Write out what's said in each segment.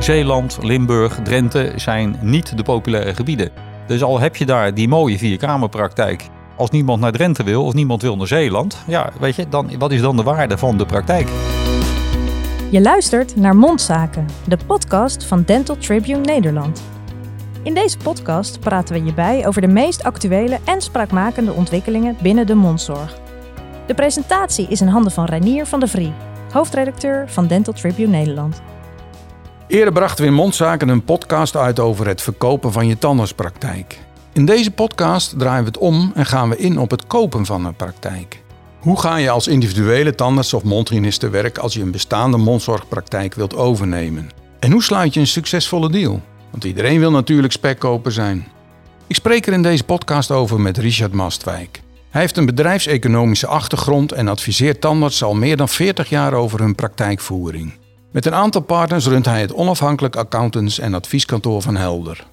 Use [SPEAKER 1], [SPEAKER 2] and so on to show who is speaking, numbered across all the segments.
[SPEAKER 1] Zeeland, Limburg, Drenthe zijn niet de populaire gebieden. Dus al heb je daar die mooie vierkamerpraktijk. Als niemand naar Drenthe wil of niemand wil naar Zeeland, ja, weet je, dan, wat is dan de waarde van de praktijk?
[SPEAKER 2] Je luistert naar Mondzaken, de podcast van Dental Tribune Nederland. In deze podcast praten we je bij over de meest actuele en spraakmakende ontwikkelingen binnen de mondzorg. De presentatie is in handen van Reinier van der Vrie, hoofdredacteur van Dental Tribune Nederland.
[SPEAKER 3] Eerder brachten we in Mondzaken een podcast uit over het verkopen van je tandartspraktijk. In deze podcast draaien we het om en gaan we in op het kopen van een praktijk. Hoe ga je als individuele tandarts of mondhygiënist te werk als je een bestaande mondzorgpraktijk wilt overnemen? En hoe sluit je een succesvolle deal? Want iedereen wil natuurlijk spekkoper zijn. Ik spreek er in deze podcast over met Richard Mastwijk. Hij heeft een bedrijfseconomische achtergrond en adviseert tandartsen al meer dan 40 jaar over hun praktijkvoering. Met een aantal partners runt hij het onafhankelijk accountants- en advieskantoor van Helder.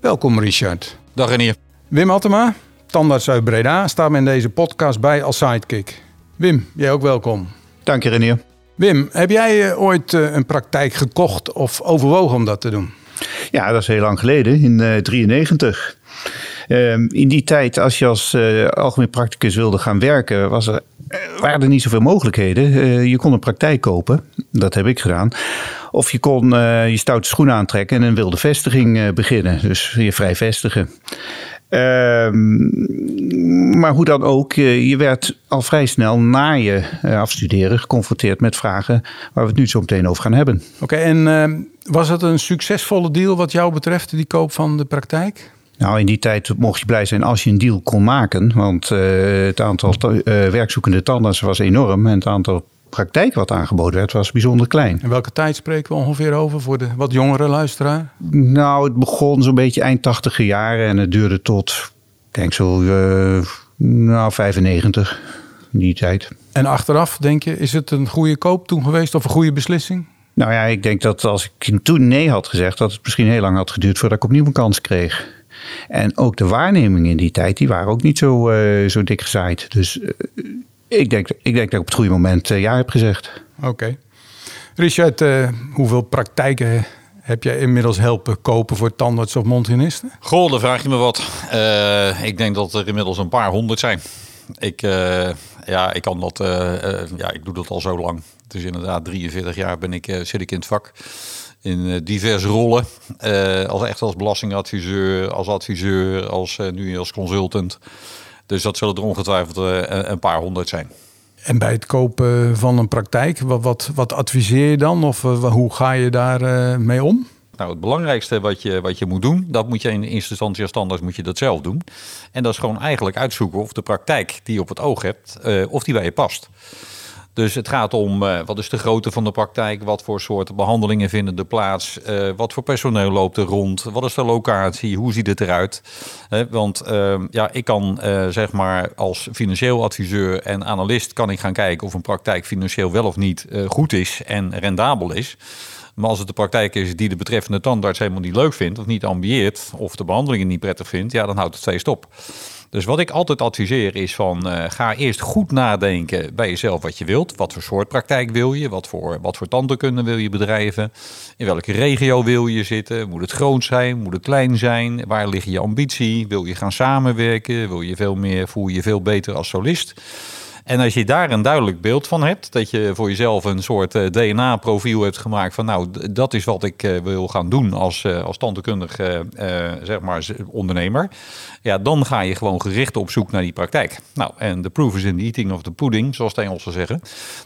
[SPEAKER 3] Welkom Richard.
[SPEAKER 1] Dag Renier.
[SPEAKER 3] Wim Attema, tandarts uit Breda, staat me in deze podcast bij als sidekick. Wim, jij ook welkom.
[SPEAKER 4] Dank je Renier.
[SPEAKER 3] Wim, heb jij eh, ooit eh, een praktijk gekocht of overwogen om dat te doen?
[SPEAKER 4] Ja, dat is heel lang geleden, in 1993. Ehm, in die tijd, als je als uh, algemeen practicus wilde gaan werken, was er, waren er niet zoveel mogelijkheden. je kon een praktijk kopen, dat heb ik gedaan. Of je kon je stoute schoenen aantrekken en een wilde vestiging beginnen, dus je vrij vestigen. Ehm, maar hoe dan ook, je werd al vrij snel na je afstuderen geconfronteerd met vragen waar we het nu zo meteen over gaan hebben.
[SPEAKER 3] Oké, en ehm, was het een succesvolle deal wat jou betreft, die koop van de praktijk?
[SPEAKER 4] Nou, in die tijd mocht je blij zijn als je een deal kon maken. Want uh, het aantal uh, werkzoekende tandartsen was enorm. En het aantal praktijk wat aangeboden werd was bijzonder klein.
[SPEAKER 3] En welke tijd spreken we ongeveer over voor de wat jongere luisteraar?
[SPEAKER 4] Nou, het begon zo'n beetje eind tachtiger jaren. En het duurde tot, ik denk zo, uh, nou, 95. In die tijd.
[SPEAKER 3] En achteraf, denk je, is het een goede koop toen geweest of een goede beslissing?
[SPEAKER 4] Nou ja, ik denk dat als ik toen nee had gezegd, dat het misschien heel lang had geduurd voordat ik opnieuw een kans kreeg. En ook de waarnemingen in die tijd, die waren ook niet zo, uh, zo dik gezaaid. Dus uh, ik, denk, ik denk dat ik op het goede moment uh, ja heb gezegd.
[SPEAKER 3] Oké. Okay. Richard, hoeveel praktijken heb jij inmiddels helpen kopen voor tandarts of mondhygiënisten?
[SPEAKER 1] Goh, dan vraag je me wat. ik denk dat er inmiddels een paar honderd zijn. Ik, ja, ik kan dat, ja, ik doe dat al zo lang. Dus inderdaad, 43 jaar ben ik, zit ik in het vak in diverse rollen. Uh, als echt als belastingadviseur, als adviseur, als uh, nu als consultant. Dus dat zullen er ongetwijfeld uh, een paar honderd zijn.
[SPEAKER 3] En bij het kopen van een praktijk, wat, wat, wat adviseer je dan? Of hoe ga je daar mee om?
[SPEAKER 1] Nou, het belangrijkste wat je, wat je moet doen, dat moet je in eerste instantie als standaard moet je dat zelf doen. En dat is gewoon eigenlijk uitzoeken of de praktijk die je op het oog hebt, of die bij je past. Dus het gaat om uh, wat is de grootte van de praktijk, wat voor soorten behandelingen vinden er plaats, uh, wat voor personeel loopt er rond, wat is de locatie, hoe ziet het eruit. Uh, want ja, ik kan zeg maar als financieel adviseur en analist kan ik gaan kijken of een praktijk financieel wel of niet goed is en rendabel is. Maar als het de praktijk is die de betreffende tandarts helemaal niet leuk vindt of niet ambieert of de behandelingen niet prettig vindt, ja, dan houdt het feest op. Dus wat ik altijd adviseer is van uh, ga eerst goed nadenken bij jezelf wat je wilt. Wat voor soort praktijk wil je? Wat voor, wat voor tandheelkunde wil je bedrijven? In welke regio wil je zitten? Moet het groot zijn? Moet het klein zijn? Waar ligt je ambitie? Wil je gaan samenwerken? Wil je veel meer, voel je je veel beter als solist? En als je daar een duidelijk beeld van hebt, dat je voor jezelf een soort uh, DNA-profiel hebt gemaakt van nou, dat is wat ik uh, wil gaan doen als, uh, als tandheelkundig zeg maar ondernemer. Ja, dan ga je gewoon gericht op zoek naar die praktijk. Nou, en de proof is in the eating of the pudding, zoals de Engelsen zeggen.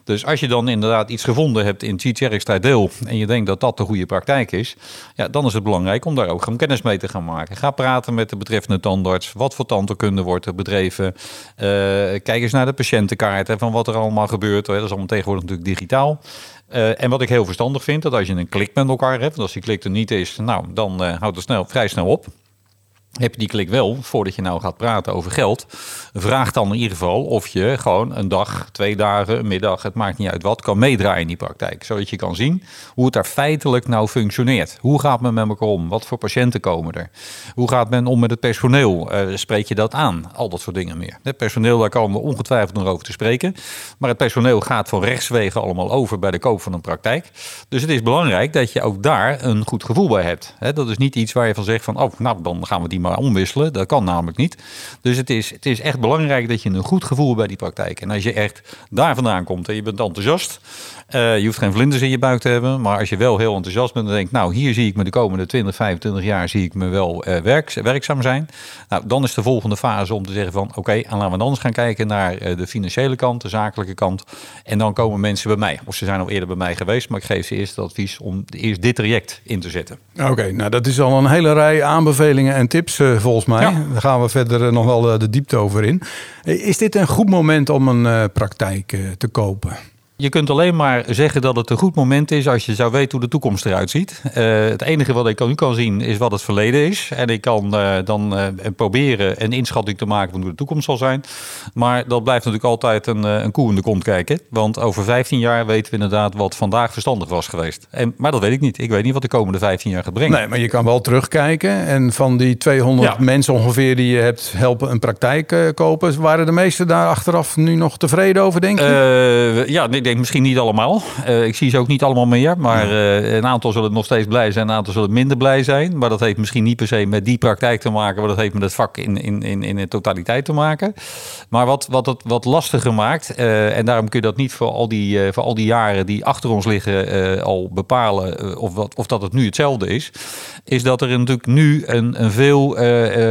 [SPEAKER 1] Dus als je dan inderdaad iets gevonden hebt in Tjitjerksta deel en je denkt dat dat de goede praktijk is, ja, dan is het belangrijk om daar ook gewoon kennis mee te gaan maken. Ga praten met de betreffende tandarts. Wat voor tandheelkunde wordt er bedreven? kijk eens naar de patiënt kaart van wat er allemaal gebeurt. Dat is allemaal tegenwoordig natuurlijk digitaal. Uh, en wat ik heel verstandig vind, dat als je een klik met elkaar hebt, als die klik er niet is, nou, dan uh, houdt het snel, vrij snel op. heb je die klik wel, voordat je nou gaat praten over geld, vraag dan in ieder geval of je gewoon een dag, twee dagen, een middag, het maakt niet uit wat, kan meedraaien in die praktijk. Zodat je kan zien hoe het daar feitelijk nou functioneert. Hoe gaat men met elkaar om? Wat voor patiënten komen er? Hoe gaat men om met het personeel? Uh, spreek je dat aan? Al dat soort dingen meer. Het personeel, daar komen we ongetwijfeld nog over te spreken. Maar het personeel gaat van rechtswegen allemaal over bij de koop van een praktijk. Dus het is belangrijk dat je ook daar een goed gevoel bij hebt. dat is niet iets waar je van zegt van, oh, nou, dan gaan we die omwisselen. Dat kan namelijk niet. Dus het is, het is echt belangrijk dat je een goed gevoel bij die praktijk. En als je echt daar vandaan komt en je bent enthousiast, uh, je hoeft geen vlinders in je buik te hebben. Maar als je wel heel enthousiast bent en denkt, nou hier zie ik me de komende 20, 25 jaar zie ik me wel uh, werk, werkzaam zijn. Nou, dan is de volgende fase om te zeggen van oké, okay, en laten we dan eens gaan kijken naar uh, de financiële kant, de zakelijke kant. En dan komen mensen bij mij. Of ze zijn al eerder bij mij geweest, maar ik geef ze eerst het advies om eerst dit traject in te zetten.
[SPEAKER 3] Oké, nou dat is al een hele rij aanbevelingen en tips volgens mij. Ja. Daar gaan we verder nog wel de diepte over in. Is dit een goed moment om een praktijk te kopen?
[SPEAKER 1] Je kunt alleen maar zeggen dat het een goed moment is als je zou weten hoe de toekomst eruit ziet. Uh, het enige wat ik nu kan zien is wat het verleden is. En ik kan uh, dan uh, proberen een inschatting te maken van hoe de toekomst zal zijn. Maar dat blijft natuurlijk altijd een, een koe in de kont kijken. Want over 15 jaar weten we inderdaad wat vandaag verstandig was geweest. En, maar dat weet ik niet. Ik weet niet wat de komende 15 jaar gaat brengen.
[SPEAKER 3] Nee, maar je kan wel terugkijken. En van die 200 mensen ongeveer die je hebt helpen een praktijk kopen, waren de meesten daar achteraf nu nog tevreden over, denk
[SPEAKER 1] je? ja, nee denk misschien niet allemaal. Uh, ik zie ze ook niet allemaal meer. Maar uh, een aantal zullen nog steeds blij zijn. Een aantal zullen minder blij zijn. Maar dat heeft misschien niet per se met die praktijk te maken. Maar dat heeft met het vak in, in, in, in de totaliteit te maken. Maar wat, wat het wat lastiger maakt. Uh, en daarom kun je dat niet voor al die, voor al die jaren die achter ons liggen al bepalen. of, wat, of dat het nu hetzelfde is. Is dat er natuurlijk nu een, een veel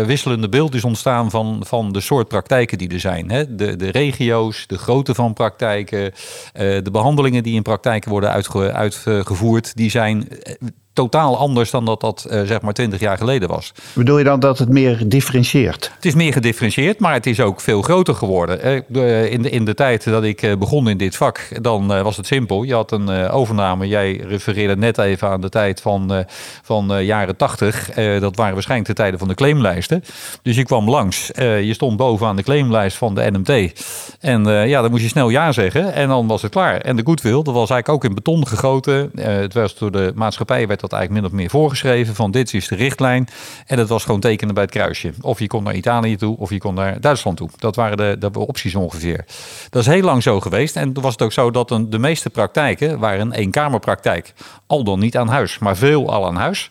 [SPEAKER 1] wisselende beeld is ontstaan van, van de soort praktijken die er zijn. Hè? De, de regio's, de grootte van praktijken. Eh, de behandelingen die in praktijken worden uitgevoerd, die zijn eh, totaal anders dan dat dat uh, zeg maar 20 jaar geleden was.
[SPEAKER 4] Bedoel je dan dat het meer differentieert?
[SPEAKER 1] Het is meer gedifferentieerd, maar het is ook veel groter geworden. Uh, in, de, in de tijd dat ik begon in dit vak, dan was het simpel. Je had een overname. Jij refereerde net even aan de tijd van, van jaren 80. dat waren waarschijnlijk de tijden van de claimlijsten. Dus je kwam langs. je stond bovenaan de claimlijst van de NMT. En ja, dan moest je snel ja zeggen. En dan was het klaar. En de goodwill, dat was eigenlijk ook in beton gegoten. het was door de maatschappij werd dat eigenlijk min of meer voorgeschreven van dit is de richtlijn. En dat was gewoon tekenen bij het kruisje. Of je kon naar Italië toe of je kon naar Duitsland toe. Dat waren de, de opties ongeveer. Dat is heel lang zo geweest. En toen was het ook zo dat de meeste praktijken waren een eenkamerpraktijk. Al dan niet aan huis, maar veel al aan huis.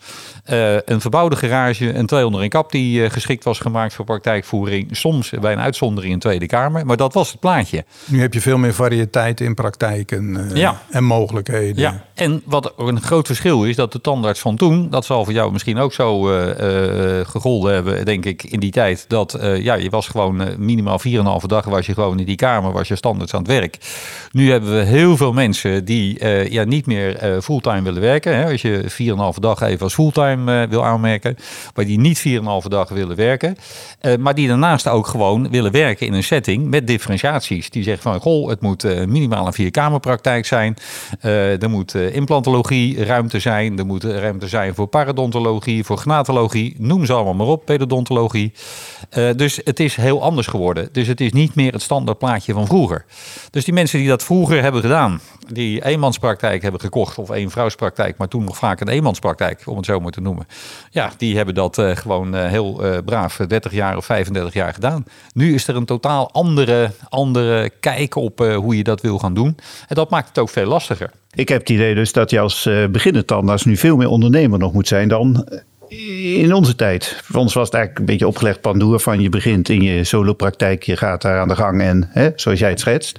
[SPEAKER 1] Uh, een verbouwde garage, een 200 in kap die uh, geschikt was gemaakt voor praktijkvoering. Soms bij een uitzondering in Tweede Kamer. Maar dat was het plaatje.
[SPEAKER 3] Nu heb je veel meer variëteit in praktijken uh, ja. en mogelijkheden.
[SPEAKER 1] Ja, en wat een groot verschil is, dat de tandarts van toen, dat zal voor jou misschien ook zo gegolden hebben, denk ik, in die tijd. Dat ja, je was gewoon minimaal 4,5 dag was je gewoon in die kamer, was je standaard aan het werk. Nu hebben we heel veel mensen die ja, niet meer fulltime willen werken. Hè. Als je 4,5 dag even als fulltime uh, wil aanmerken. Waar die niet 4,5 dag willen werken. Uh, maar die daarnaast ook gewoon willen werken in een setting met differentiaties. Die zeggen van, goh, het moet uh, minimaal een vierkamerpraktijk zijn. er moet implantologie ruimte zijn. Er moet ruimte zijn voor parodontologie, voor gnatologie. Noem ze allemaal maar op, pedodontologie. dus het is heel anders geworden. Dus het is niet meer het standaard plaatje van vroeger. Dus die mensen die dat vroeger hebben gedaan, die eenmanspraktijk hebben gekocht of eenvrouwspraktijk, maar toen nog vaak een eenmanspraktijk, om het zo maar te noemen. Ja, die hebben dat uh, gewoon uh, heel uh, braaf 30 jaar of 35 jaar gedaan. Nu is er een totaal andere, andere kijk op hoe je dat wil gaan doen. En dat maakt het ook veel lastiger.
[SPEAKER 4] Ik heb het idee dus dat je als beginnend tandarts nu veel meer ondernemer nog moet zijn dan in onze tijd. Voor ons was het eigenlijk een beetje opgelegd pandoer van je begint in je solopraktijk, je gaat daar aan de gang en hè, zoals jij het schetst.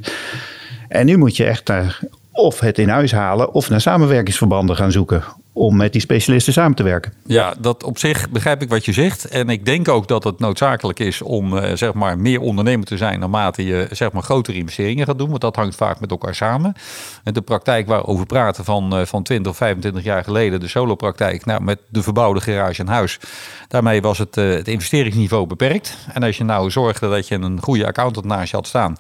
[SPEAKER 4] En nu moet je echt naar of het in huis halen of naar samenwerkingsverbanden gaan zoeken om met die specialisten samen te werken.
[SPEAKER 1] Ja, dat op zich begrijp ik wat je zegt. En ik denk ook dat het noodzakelijk is om uh, zeg maar meer ondernemer te zijn naarmate je zeg maar grotere investeringen gaat doen. Want dat hangt vaak met elkaar samen. En de praktijk waar we praten van, uh, van 20 of 25 jaar geleden, de solopraktijk, nou, met de verbouwde garage en huis. Daarmee was het, uh, het investeringsniveau beperkt. En als je nou zorgde dat je een goede accountant naast je had staan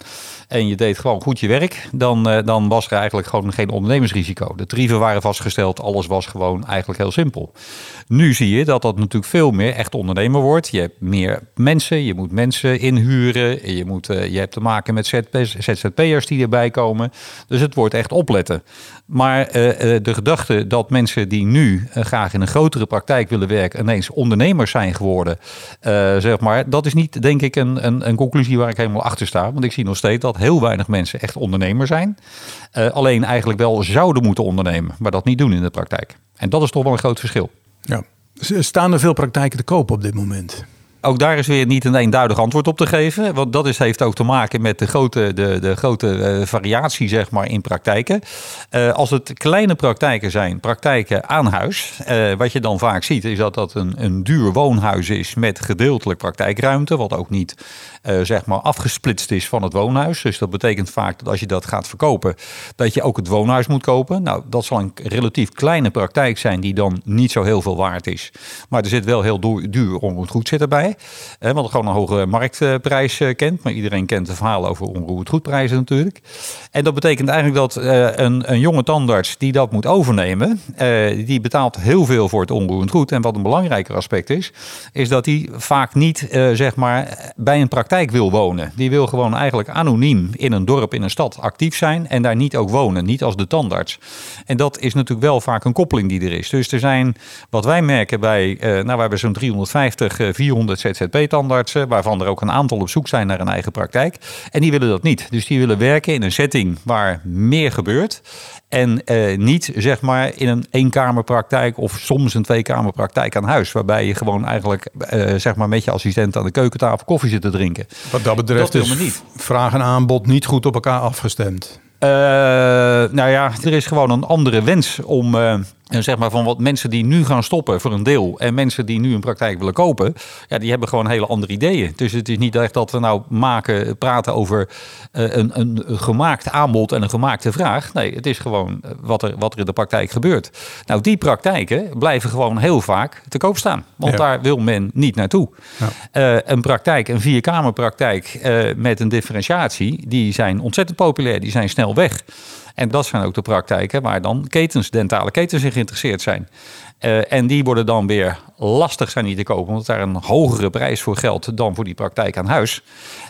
[SPEAKER 1] en je deed gewoon goed je werk, dan, dan was er eigenlijk gewoon geen ondernemersrisico. De tarieven waren vastgesteld, alles was gewoon gewoon eigenlijk heel simpel. Nu zie je dat dat natuurlijk veel meer echt ondernemer wordt. Je hebt meer mensen, je moet mensen inhuren, je, moet, uh, je hebt te maken met ZZP'ers die erbij komen. Dus het wordt echt opletten. Maar uh, de gedachte dat mensen die nu graag in een grotere praktijk willen werken, ineens ondernemers zijn geworden, zeg maar, dat is niet, denk ik, een, een, een conclusie waar ik helemaal achter sta. Want ik zie nog steeds dat heel weinig mensen echt ondernemer zijn. alleen eigenlijk wel zouden moeten ondernemen, maar dat niet doen in de praktijk. En dat is toch wel een groot verschil.
[SPEAKER 3] Ja. Staan er veel praktijken te koop op dit moment?
[SPEAKER 1] Ook daar is weer niet een eenduidig antwoord op te geven. Want dat is, heeft ook te maken met de grote, de, de grote uh, variatie zeg maar, in praktijken. Uh, als het kleine praktijken zijn, praktijken aan huis. Uh, wat je dan vaak ziet, is dat dat een, een duur woonhuis is met gedeeltelijk praktijkruimte. Wat ook niet zeg maar afgesplitst is van het woonhuis. Dus dat betekent vaak dat als je dat gaat verkopen, dat je ook het woonhuis moet kopen. Nou, dat zal een relatief kleine praktijk zijn die dan niet zo heel veel waard is. Maar er zit wel heel duur onroerend goed zit erbij. Hè, want gewoon een hoge marktprijs eh, kent. Maar iedereen kent de verhalen over onroerend goedprijzen natuurlijk. En dat betekent eigenlijk dat uh, een, een, jonge tandarts die dat moet overnemen, uh, die betaalt heel veel voor het onroerend goed. En wat een belangrijker aspect is, is dat hij vaak niet zeg maar bij een praktijk wil wonen. Die wil gewoon eigenlijk anoniem in een dorp, in een stad actief zijn en daar niet ook wonen. Niet als de tandarts. En dat is natuurlijk wel vaak een koppeling die er is. Dus er zijn, wat wij merken bij, nou we hebben zo'n 350, 400 ZZP-tandartsen, waarvan er ook een aantal op zoek zijn naar een eigen praktijk. En die willen dat niet. Dus die willen werken in een setting waar meer gebeurt. En eh, niet zeg maar in een eenkamerpraktijk of soms een tweekamerpraktijk aan huis. Waarbij je gewoon eigenlijk eh, zeg maar met je assistent aan de keukentafel koffie zit te drinken.
[SPEAKER 3] Wat dat betreft dat is niet. vraag en aanbod niet goed op elkaar afgestemd.
[SPEAKER 1] Uh, nou ja, er is gewoon een andere wens om zeg maar van wat mensen die nu gaan stoppen voor een deel en mensen die nu een praktijk willen kopen, ja, die hebben gewoon hele andere ideeën. Dus het is niet echt dat we nou maken, praten over uh, een, een gemaakt aanbod en een gemaakte vraag. Nee, het is gewoon eh, wat er, wat er in de praktijk gebeurt. Nou, die praktijken blijven gewoon heel vaak te koop staan, want daar wil men niet naartoe. Ja. Uh, een praktijk, een vierkamerpraktijk uh, met een differentiatie, die zijn ontzettend populair, die zijn snel weg. En dat zijn ook de praktijken waar dan ketens, dentale ketens in geïnteresseerd zijn. Uh, en die worden dan weer lastig zijn die te kopen, omdat daar een hogere prijs voor geldt dan voor die praktijk aan huis.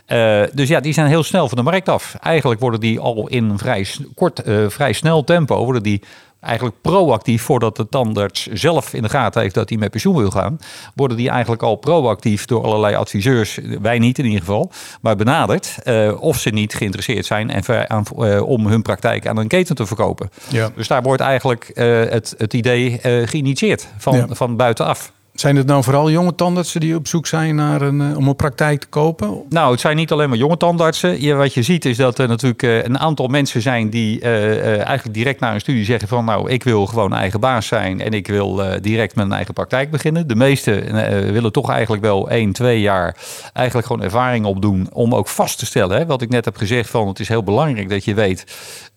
[SPEAKER 1] Uh, dus ja, die zijn heel snel van de markt af. Eigenlijk worden die al in vrij kort, uh, vrij snel tempo, worden die eigenlijk proactief, voordat de tandarts zelf in de gaten heeft dat hij met pensioen wil gaan, worden die eigenlijk al proactief door allerlei adviseurs, wij niet in ieder geval, maar benaderd uh, of ze niet geïnteresseerd zijn en aan, uh, om hun praktijk aan een keten te verkopen. Ja. Dus daar wordt eigenlijk uh, het, het idee geïnitieerd van, ja. van buitenaf.
[SPEAKER 3] Zijn het nou vooral jonge tandartsen die op zoek zijn naar een, eh, om een praktijk te kopen?
[SPEAKER 1] Nou, het zijn niet alleen maar jonge tandartsen. Je, wat je ziet is dat er natuurlijk uh, een aantal mensen zijn die uh, eigenlijk direct na een studie zeggen van nou, ik wil gewoon eigen baas zijn en ik wil direct met een eigen praktijk beginnen. De meesten willen toch eigenlijk wel één, twee jaar eigenlijk gewoon ervaring opdoen om ook vast te stellen. Hè, wat ik net heb gezegd van het is heel belangrijk dat je weet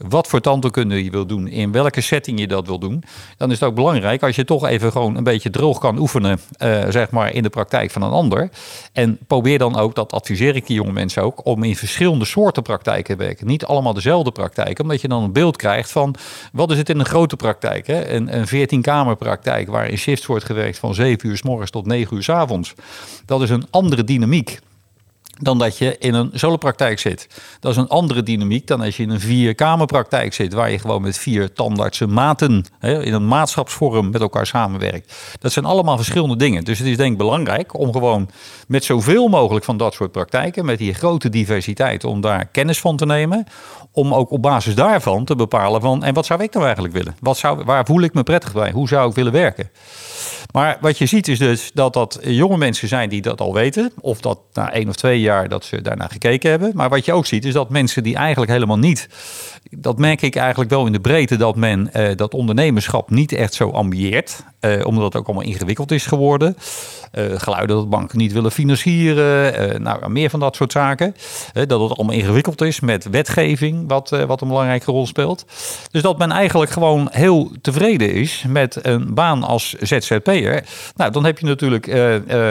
[SPEAKER 1] wat voor tandheelkunde je wil doen, in welke setting je dat wil doen. Dan is het ook belangrijk als je toch even gewoon een beetje droog kan oefenen uh, zeg maar in de praktijk van een ander. En probeer dan ook, dat adviseer ik die jonge mensen ook, om in verschillende soorten praktijken te werken. Niet allemaal dezelfde praktijk, omdat je dan een beeld krijgt van wat is het in een grote praktijk. Hè? Een, een 14-kamer praktijk waar in shifts wordt gewerkt van 7 uur s morgens tot 9 uur s avonds. Dat is een andere dynamiek dan dat je in een solopraktijk zit. Dat is een andere dynamiek dan als je in een vierkamerpraktijk zit, waar je gewoon met vier tandartsen maten hè, in een maatschapsvorm met elkaar samenwerkt. Dat zijn allemaal verschillende dingen. Dus het is denk ik belangrijk om gewoon met zoveel mogelijk van dat soort praktijken, met die grote diversiteit, om daar kennis van te nemen. Om ook op basis daarvan te bepalen van, en wat zou ik nou eigenlijk willen? Wat zou, waar voel ik me prettig bij? Hoe zou ik willen werken? Maar wat je ziet is dus dat dat jonge mensen zijn die dat al weten. Of dat na één of twee jaar dat ze daarna gekeken hebben. Maar wat je ook ziet is dat mensen die eigenlijk helemaal niet... Dat merk ik eigenlijk wel in de breedte dat men uh, dat ondernemerschap niet echt zo ambieert. Uh, omdat het ook allemaal ingewikkeld is geworden. Uh, geluiden dat banken niet willen financieren. nou, meer van dat soort zaken. dat het allemaal ingewikkeld is met wetgeving, wat, wat een belangrijke rol speelt. Dus dat men eigenlijk gewoon heel tevreden is met een baan als ZZP ZZP'er. Nou, dan heb je natuurlijk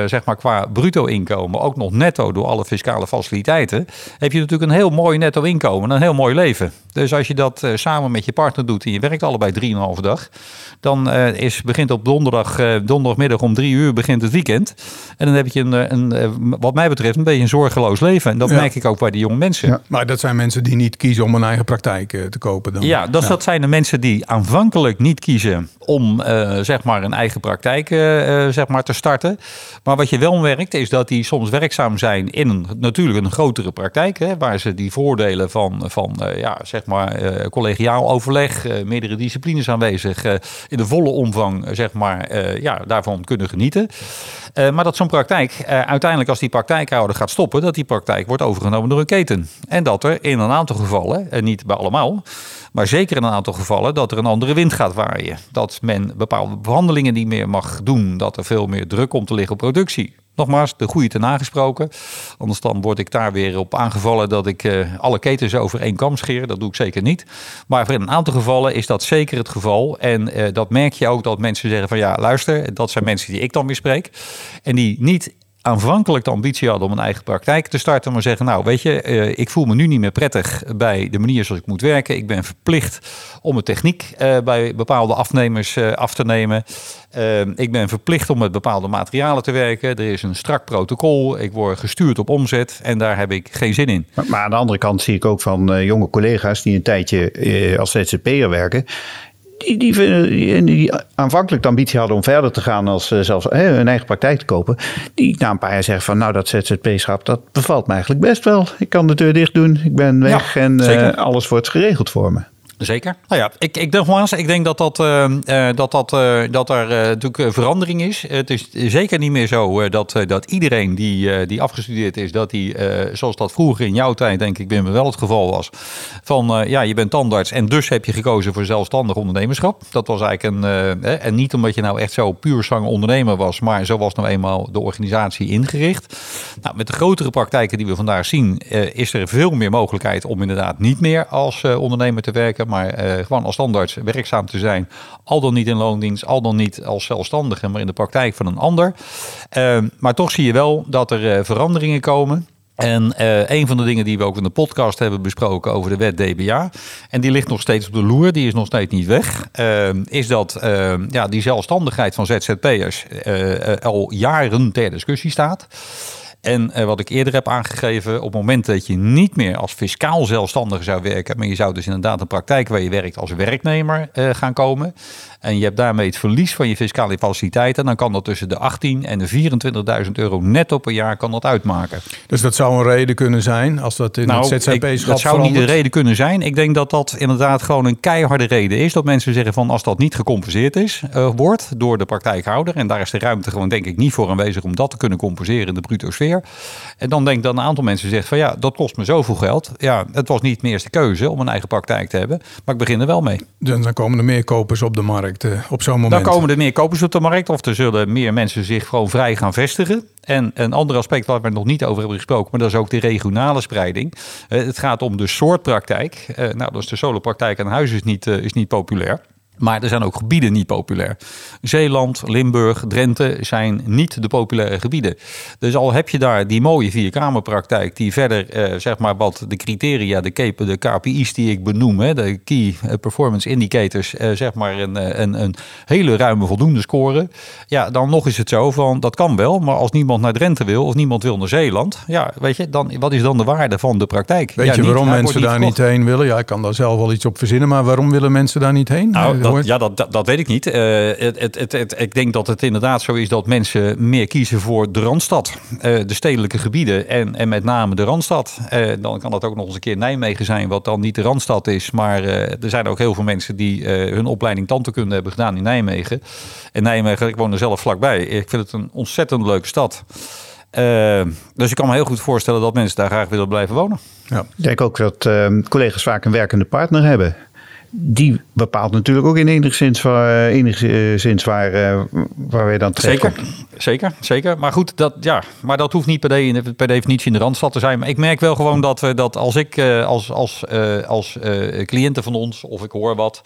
[SPEAKER 1] zeg maar qua bruto inkomen, ook nog netto door alle fiscale faciliteiten, heb je natuurlijk een heel mooi netto inkomen, een heel mooi leven. Dus als je dat samen met je partner doet en je werkt allebei 3,5 dag, dan is, begint op donderdag, donderdagmiddag om drie uur begint het weekend. En dan heb je een, een wat mij betreft een beetje een zorgeloos leven. En dat merk ik ook bij die jonge mensen. Ja,
[SPEAKER 3] maar dat zijn mensen die niet kiezen om een eigen praktijk te kopen dan?
[SPEAKER 1] Ja, dat, dat zijn de mensen die aanvankelijk niet kiezen om zeg maar een eigen praktijk zeg maar te starten. Maar wat je wel merkt is dat die soms werkzaam zijn in een, natuurlijk een grotere praktijk. Hè, waar ze die voordelen van, van ja, zeg maar, collegiaal overleg, meerdere disciplines aanwezig, in de volle omvang zeg maar, ja, daarvan kunnen genieten. maar dat zo'n praktijk uiteindelijk als die praktijkhouder gaat stoppen, dat die praktijk wordt overgenomen door een keten. En dat er in een aantal gevallen, en niet bij allemaal, maar zeker in een aantal gevallen dat er een andere wind gaat waaien. Dat men bepaalde behandelingen niet meer mag doen. Dat er veel meer druk komt te liggen op productie. Nogmaals, de goede te nagesproken. Anders dan word ik daar weer op aangevallen dat ik uh, alle ketens over één kam scheer. Dat doe ik zeker niet. Maar in een aantal gevallen is dat zeker het geval. En uh, dat merk je ook dat mensen zeggen van ja, luister, dat zijn mensen die ik dan weer spreek. En die niet aanvankelijk de ambitie hadden om een eigen praktijk te starten, maar zeggen, nou weet je, eh, ik voel me nu niet meer prettig bij de manier zoals ik moet werken. Ik ben verplicht om de techniek uh, bij bepaalde afnemers uh, af te nemen. ik ben verplicht om met bepaalde materialen te werken. Er is een strak protocol. Ik word gestuurd op omzet en daar heb ik geen zin in.
[SPEAKER 4] Maar, maar aan de andere kant zie ik ook van jonge collega's die een tijdje als ZZP'er werken die, die, die, aanvankelijk de ambitie hadden om verder te gaan als uh, zelfs uh, hun eigen praktijk te kopen. Die na een paar jaar zeggen van nou dat ZZP-schap dat bevalt me eigenlijk best wel. Ik kan de deur dicht doen, ik ben weg en uh, alles wordt geregeld voor me.
[SPEAKER 1] Zeker. Nou ja, ik, ik, nogmaals, ik denk dat, dat, uh, dat, dat, uh, dat er uh, natuurlijk verandering is. Het is zeker niet meer zo dat, dat iedereen die, die afgestudeerd is, dat die, zoals dat vroeger in jouw tijd, denk ik, ben wel het geval was, van ja, je bent tandarts en dus heb je gekozen voor zelfstandig ondernemerschap. Dat was eigenlijk een, en niet omdat je nou echt zo puur zang ondernemer was, maar zo was nou eenmaal de organisatie ingericht. Nou, met de grotere praktijken die we vandaag zien, is er veel meer mogelijkheid om inderdaad niet meer als ondernemer te werken maar uh, gewoon als standaard werkzaam te zijn. Al dan niet in loondienst, al dan niet als zelfstandige, maar in de praktijk van een ander. Uh, maar toch zie je wel dat er uh, veranderingen komen. En uh, een van de dingen die we ook in de podcast hebben besproken over de wet DBA, en die ligt nog steeds op de loer, die is nog steeds niet weg, uh, is dat uh, ja, die zelfstandigheid van ZZP'ers al jaren ter discussie staat. En uh, wat ik eerder heb aangegeven, op het moment dat je niet meer als fiscaal zelfstandige zou werken, maar je zou dus inderdaad een praktijk waar je werkt als werknemer uh, gaan komen, en je hebt daarmee het verlies van je fiscale faciliteiten, dan kan dat tussen de 18 en de 24.000 euro netto per jaar kan dat uitmaken.
[SPEAKER 3] Dus dat zou een reden kunnen zijn als dat in nou, het ZZP-schap
[SPEAKER 1] Dat zou niet de reden kunnen zijn. Ik denk dat dat inderdaad gewoon een keiharde reden is. Dat mensen zeggen van als dat niet gecompenseerd is, uh, wordt door de praktijkhouder. En daar is de ruimte gewoon denk ik niet voor aanwezig om dat te kunnen compenseren in de bruto sfeer. En dan denk ik dat een aantal mensen zegt van ja, dat kost me zoveel geld. Ja, het was niet mijn eerste keuze om een eigen praktijk te hebben. Maar ik begin er wel mee.
[SPEAKER 3] Dan komen er meer kopers op de markt op zo'n moment.
[SPEAKER 1] Dan komen er meer kopers op de markt of er zullen meer mensen zich gewoon vrij gaan vestigen. En een ander aspect waar we nog niet over hebben gesproken, maar dat is ook de regionale spreiding. Uh, het gaat om de soort praktijk. Uh, nou, dus de solopraktijk aan huis is niet, is niet populair. Maar er zijn ook gebieden niet populair. Zeeland, Limburg, Drenthe zijn niet de populaire gebieden. Dus al heb je daar die mooie vierkamerpraktijk, die verder, eh, zeg maar, wat de criteria, de, de KPI's die ik benoem, hè, de Key Performance Indicators, eh, zeg maar, een, eh, een, een hele ruime voldoende scoren. Ja, dan nog is het zo van, dat kan wel, maar als niemand naar Drenthe wil of niemand wil naar Zeeland, ja, weet je, dan, wat is dan de waarde van de praktijk?
[SPEAKER 3] Weet
[SPEAKER 1] je
[SPEAKER 3] waarom mensen daar niet heen willen? Ja, ik kan daar zelf wel iets op verzinnen, maar waarom willen mensen daar niet heen?
[SPEAKER 1] Nou, ja, dat, dat, weet ik niet. Uh, het, het, het, ik denk dat het inderdaad zo is dat mensen meer kiezen voor de Randstad. Uh, de stedelijke gebieden en, en met name de Randstad. Uh, dan kan dat ook nog eens een keer Nijmegen zijn, wat dan niet de Randstad is. Maar er zijn ook heel veel mensen die hun opleiding tandheelkunde hebben gedaan in Nijmegen. En Nijmegen, ik woon er zelf vlakbij. Ik vind het een ontzettend leuke stad. dus ik kan me heel goed voorstellen dat mensen daar graag willen blijven wonen.
[SPEAKER 4] Ja. Ik denk ook dat collega's vaak een werkende partner hebben. Die bepaalt natuurlijk ook in enigszins, waar, enigszins waar, uh, waar wij dan terecht
[SPEAKER 1] Zeker, zeker, zeker. Maar goed, dat, ja, maar dat hoeft niet per, de, per definitie in de Randstad te zijn. Maar ik merk wel gewoon dat, we dat als ik als, als, als cliënten van ons, of ik hoor wat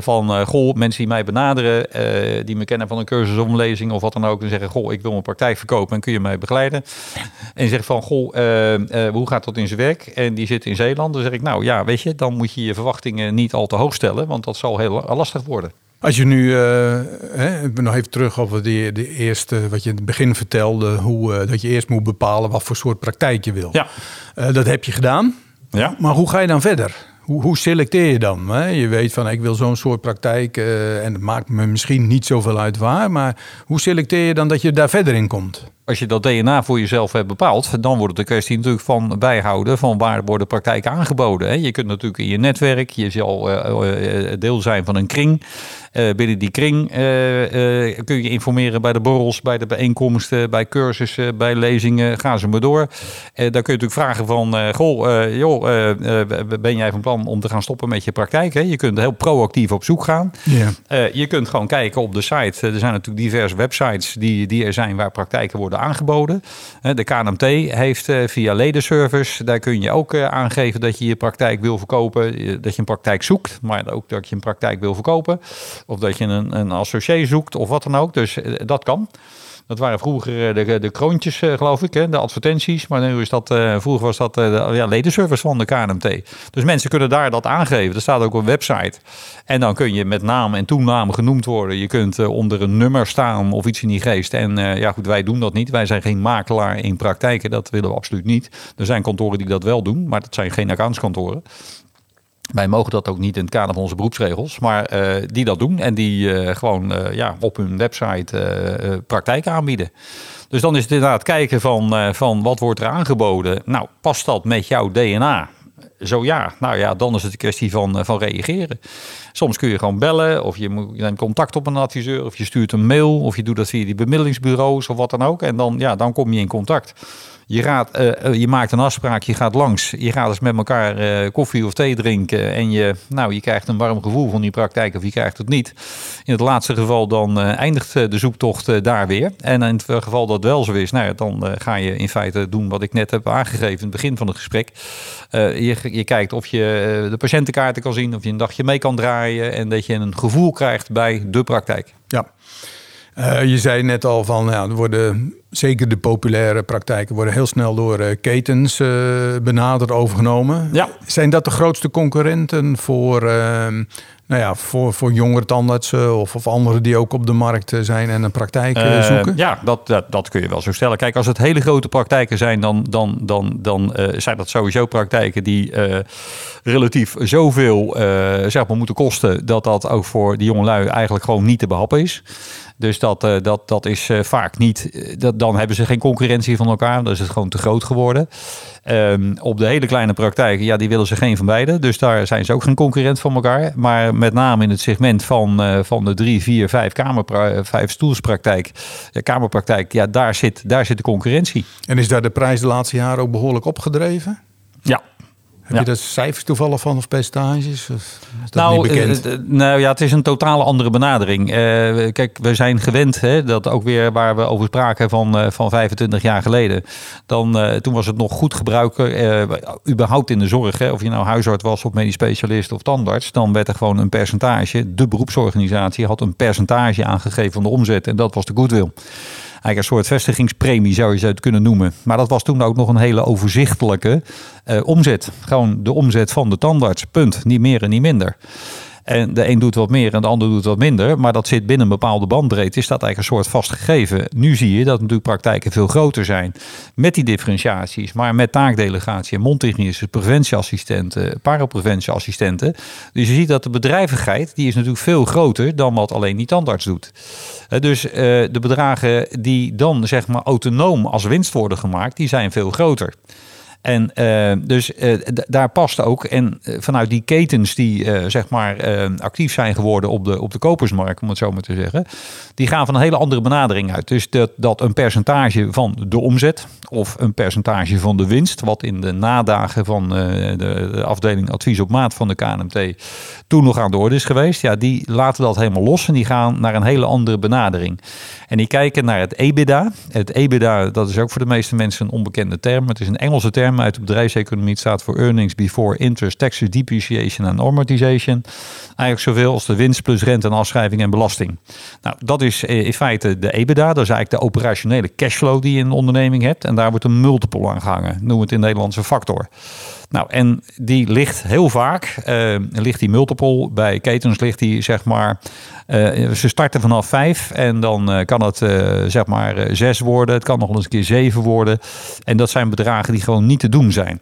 [SPEAKER 1] van, goh, mensen die mij benaderen, die me kennen van een cursus omlezing of wat dan ook, en zeggen, goh, ik wil mijn praktijk verkopen en kun je mij begeleiden? En je zegt van, goh, hoe gaat dat in zijn werk? En die zit in Zeeland. Dan zeg ik, nou ja, weet je, dan moet je je verwachtingen niet al te hoog stellen, want dat zal heel lastig worden.
[SPEAKER 3] Als je nu, uh, hè, nog even terug over die, de eerste, wat je in het begin vertelde, hoe uh, dat je eerst moet bepalen wat voor soort praktijk je wil.
[SPEAKER 1] Ja.
[SPEAKER 3] Uh, dat heb je gedaan.
[SPEAKER 1] Ja.
[SPEAKER 3] Maar hoe ga je dan verder? Hoe, hoe selecteer je dan? Hè? Je weet van ik wil zo'n soort praktijk en het maakt me misschien niet zoveel uit waar, maar hoe selecteer je dan dat je daar verder in komt?
[SPEAKER 1] Als je dat DNA voor jezelf hebt bepaald, dan wordt het een kwestie natuurlijk van bijhouden van waar worden praktijken aangeboden. Je kunt natuurlijk in je netwerk, je zal eh, eh, deel zijn van een kring. Binnen die kring kun je informeren bij de borrels, bij de bijeenkomsten, bij cursussen, bij lezingen. Ga ze maar door. daar kun je natuurlijk vragen van, goh, joh, ben jij van plan om te gaan stoppen met je praktijk? Hè? Je kunt heel proactief op zoek gaan.
[SPEAKER 3] Yeah.
[SPEAKER 1] je kunt gewoon kijken op de site. Er zijn natuurlijk diverse websites die, die er zijn waar praktijken worden aangeboden. De KNMT heeft eh, via ledenservice, daar kun je ook eh, aangeven dat je je praktijk wil verkopen, eh, dat je een praktijk zoekt, maar ook dat je een praktijk wil verkopen. Of dat je een, een associé zoekt of wat dan ook. Dus dat kan. Dat waren vroeger eh, de, de kroontjes, eh, geloof ik, hè, de advertenties. Maar nu is dat, uh, vroeger was dat uh, de ja, van de KNMT. Dus mensen kunnen daar dat aangeven. Er staat ook een website. En dan kun je met naam en toename genoemd worden. Je kunt onder een nummer staan of iets in die geest. En ja, goed, wij doen dat niet. Wij zijn geen makelaar in praktijken. Dat willen we absoluut niet. Er zijn kantoren die dat wel doen, maar dat zijn geen accountskantoren. Wij mogen dat ook niet in het kader van onze beroepsregels, maar uh, die dat doen en die uh, gewoon uh, ja, op hun website praktijk aanbieden. Dus dan is het inderdaad kijken van, van wat wordt er aangeboden. Nou, past dat met jouw DNA? Zo ja, nou ja, dan is het een kwestie van, van reageren. Soms kun je gewoon bellen, of je, moet, je neemt contact op een adviseur, of je stuurt een mail, of je doet dat via die bemiddelingsbureaus of wat dan ook. En dan, ja, dan kom je in contact. Je, gaat, uh, je maakt een afspraak, je gaat langs, je gaat eens met elkaar uh, koffie of thee drinken en je, nou, je krijgt een warm gevoel van die praktijk of je krijgt het niet. In het laatste geval dan eindigt de zoektocht daar weer. En in het geval dat wel zo is, nou dan ga je in feite doen wat ik net heb aangegeven in het begin van het gesprek. je, je kijkt of je de patiëntenkaarten kan zien, of je een dagje mee kan draaien en dat je een gevoel krijgt bij de praktijk.
[SPEAKER 3] Ja. Je zei net al van, ja, er worden zeker de populaire praktijken worden heel snel door uh, ketens uh, benaderd overgenomen.
[SPEAKER 1] Ja.
[SPEAKER 3] Zijn dat de grootste concurrenten voor, ehm, nou ja, voor, voor jongere tandartsen of, of anderen die ook op de markt zijn en een praktijk zoeken?
[SPEAKER 1] Ja, dat, dat, dat, kun je wel zo stellen. Kijk, als het hele grote praktijken zijn, dan, dan, dan, dan zijn dat sowieso praktijken die relatief zoveel zeg maar, moeten kosten dat dat ook voor die jongelui eigenlijk gewoon niet te behappen is. Dus dat, dat, dat is vaak niet. Uh, dat, dan hebben ze geen concurrentie van elkaar. Dan is het gewoon te groot geworden. Um, op de hele kleine praktijken, ja, die willen ze geen van beide. Dus daar zijn ze ook geen concurrent van elkaar. Maar met name in het segment van, van de drie, vier, vijf, kamer, vijf stoelspraktijk, ja, kamerpraktijk, ja, daar zit, daar zit de concurrentie.
[SPEAKER 3] En is daar de prijs de laatste jaren ook behoorlijk opgedreven?
[SPEAKER 1] Ja,
[SPEAKER 3] heb je daar cijfers toevallig van of percentages? Of is dat
[SPEAKER 1] nou,
[SPEAKER 3] niet bekend?
[SPEAKER 1] Uh, nou ja, het is een totale andere benadering. Uh, kijk, we zijn gewend, hè, dat ook weer waar we over spraken van, van 25 jaar geleden. Dan, toen was het nog goed gebruiken, überhaupt in de zorg. Hè, of je nou huisarts was of medisch specialist of tandarts. Dan werd er gewoon een percentage, de beroepsorganisatie had een percentage aangegeven van de omzet. En dat was de goodwill eigenlijk een soort vestigingspremie zou je het kunnen noemen. Maar dat was toen ook nog een hele overzichtelijke uh, omzet. Gewoon de omzet van de tandarts, punt. Niet meer en niet minder. En de een doet wat meer en de ander doet wat minder. Maar dat zit binnen een bepaalde bandbreedte. Is dat eigenlijk een soort vastgegeven. Nu zie je dat natuurlijk praktijken veel groter zijn. Met die differentiaties. Maar met taakdelegatie, mondtechnische, preventieassistenten, parapreventieassistenten. Dus je ziet dat de bedrijvigheid, die is natuurlijk veel groter dan wat alleen die tandarts doet. Dus uh, de bedragen die dan zeg maar autonoom als winst worden gemaakt, die zijn veel groter. En uh, dus uh, daar past ook. En uh, vanuit die ketens die zeg maar actief zijn geworden op de, op de kopersmarkt, om het zo maar te zeggen, die gaan van een hele andere benadering uit. Dus dat, dat een percentage van de omzet of een percentage van de winst, wat in de nadagen van de, de, afdeling advies op maat van de KNMT toen nog aan de orde is geweest, ja, die laten dat helemaal los en die gaan naar een hele andere benadering. En die kijken naar het EBITDA. Het EBITDA, dat is ook voor de meeste mensen een onbekende term. Het is een Engelse term uit de bedrijfseconomie. Het staat voor earnings before interest, taxes, depreciation en amortization. Eigenlijk zoveel als de winst plus rente en afschrijving en belasting. Nou, dat is in feite de EBITDA. Dat is eigenlijk de operationele cashflow die je in een onderneming hebt. En daar wordt een multiple aan gehangen. Noem het in Nederlandse factor. Nou, en die ligt heel vaak, uh, ligt die multiple, bij ketens ligt die zeg maar, uh, ze starten vanaf vijf en dan uh, kan het zeg maar zes worden. Het kan nog eens een keer zeven worden. En dat zijn bedragen die gewoon niet te doen zijn.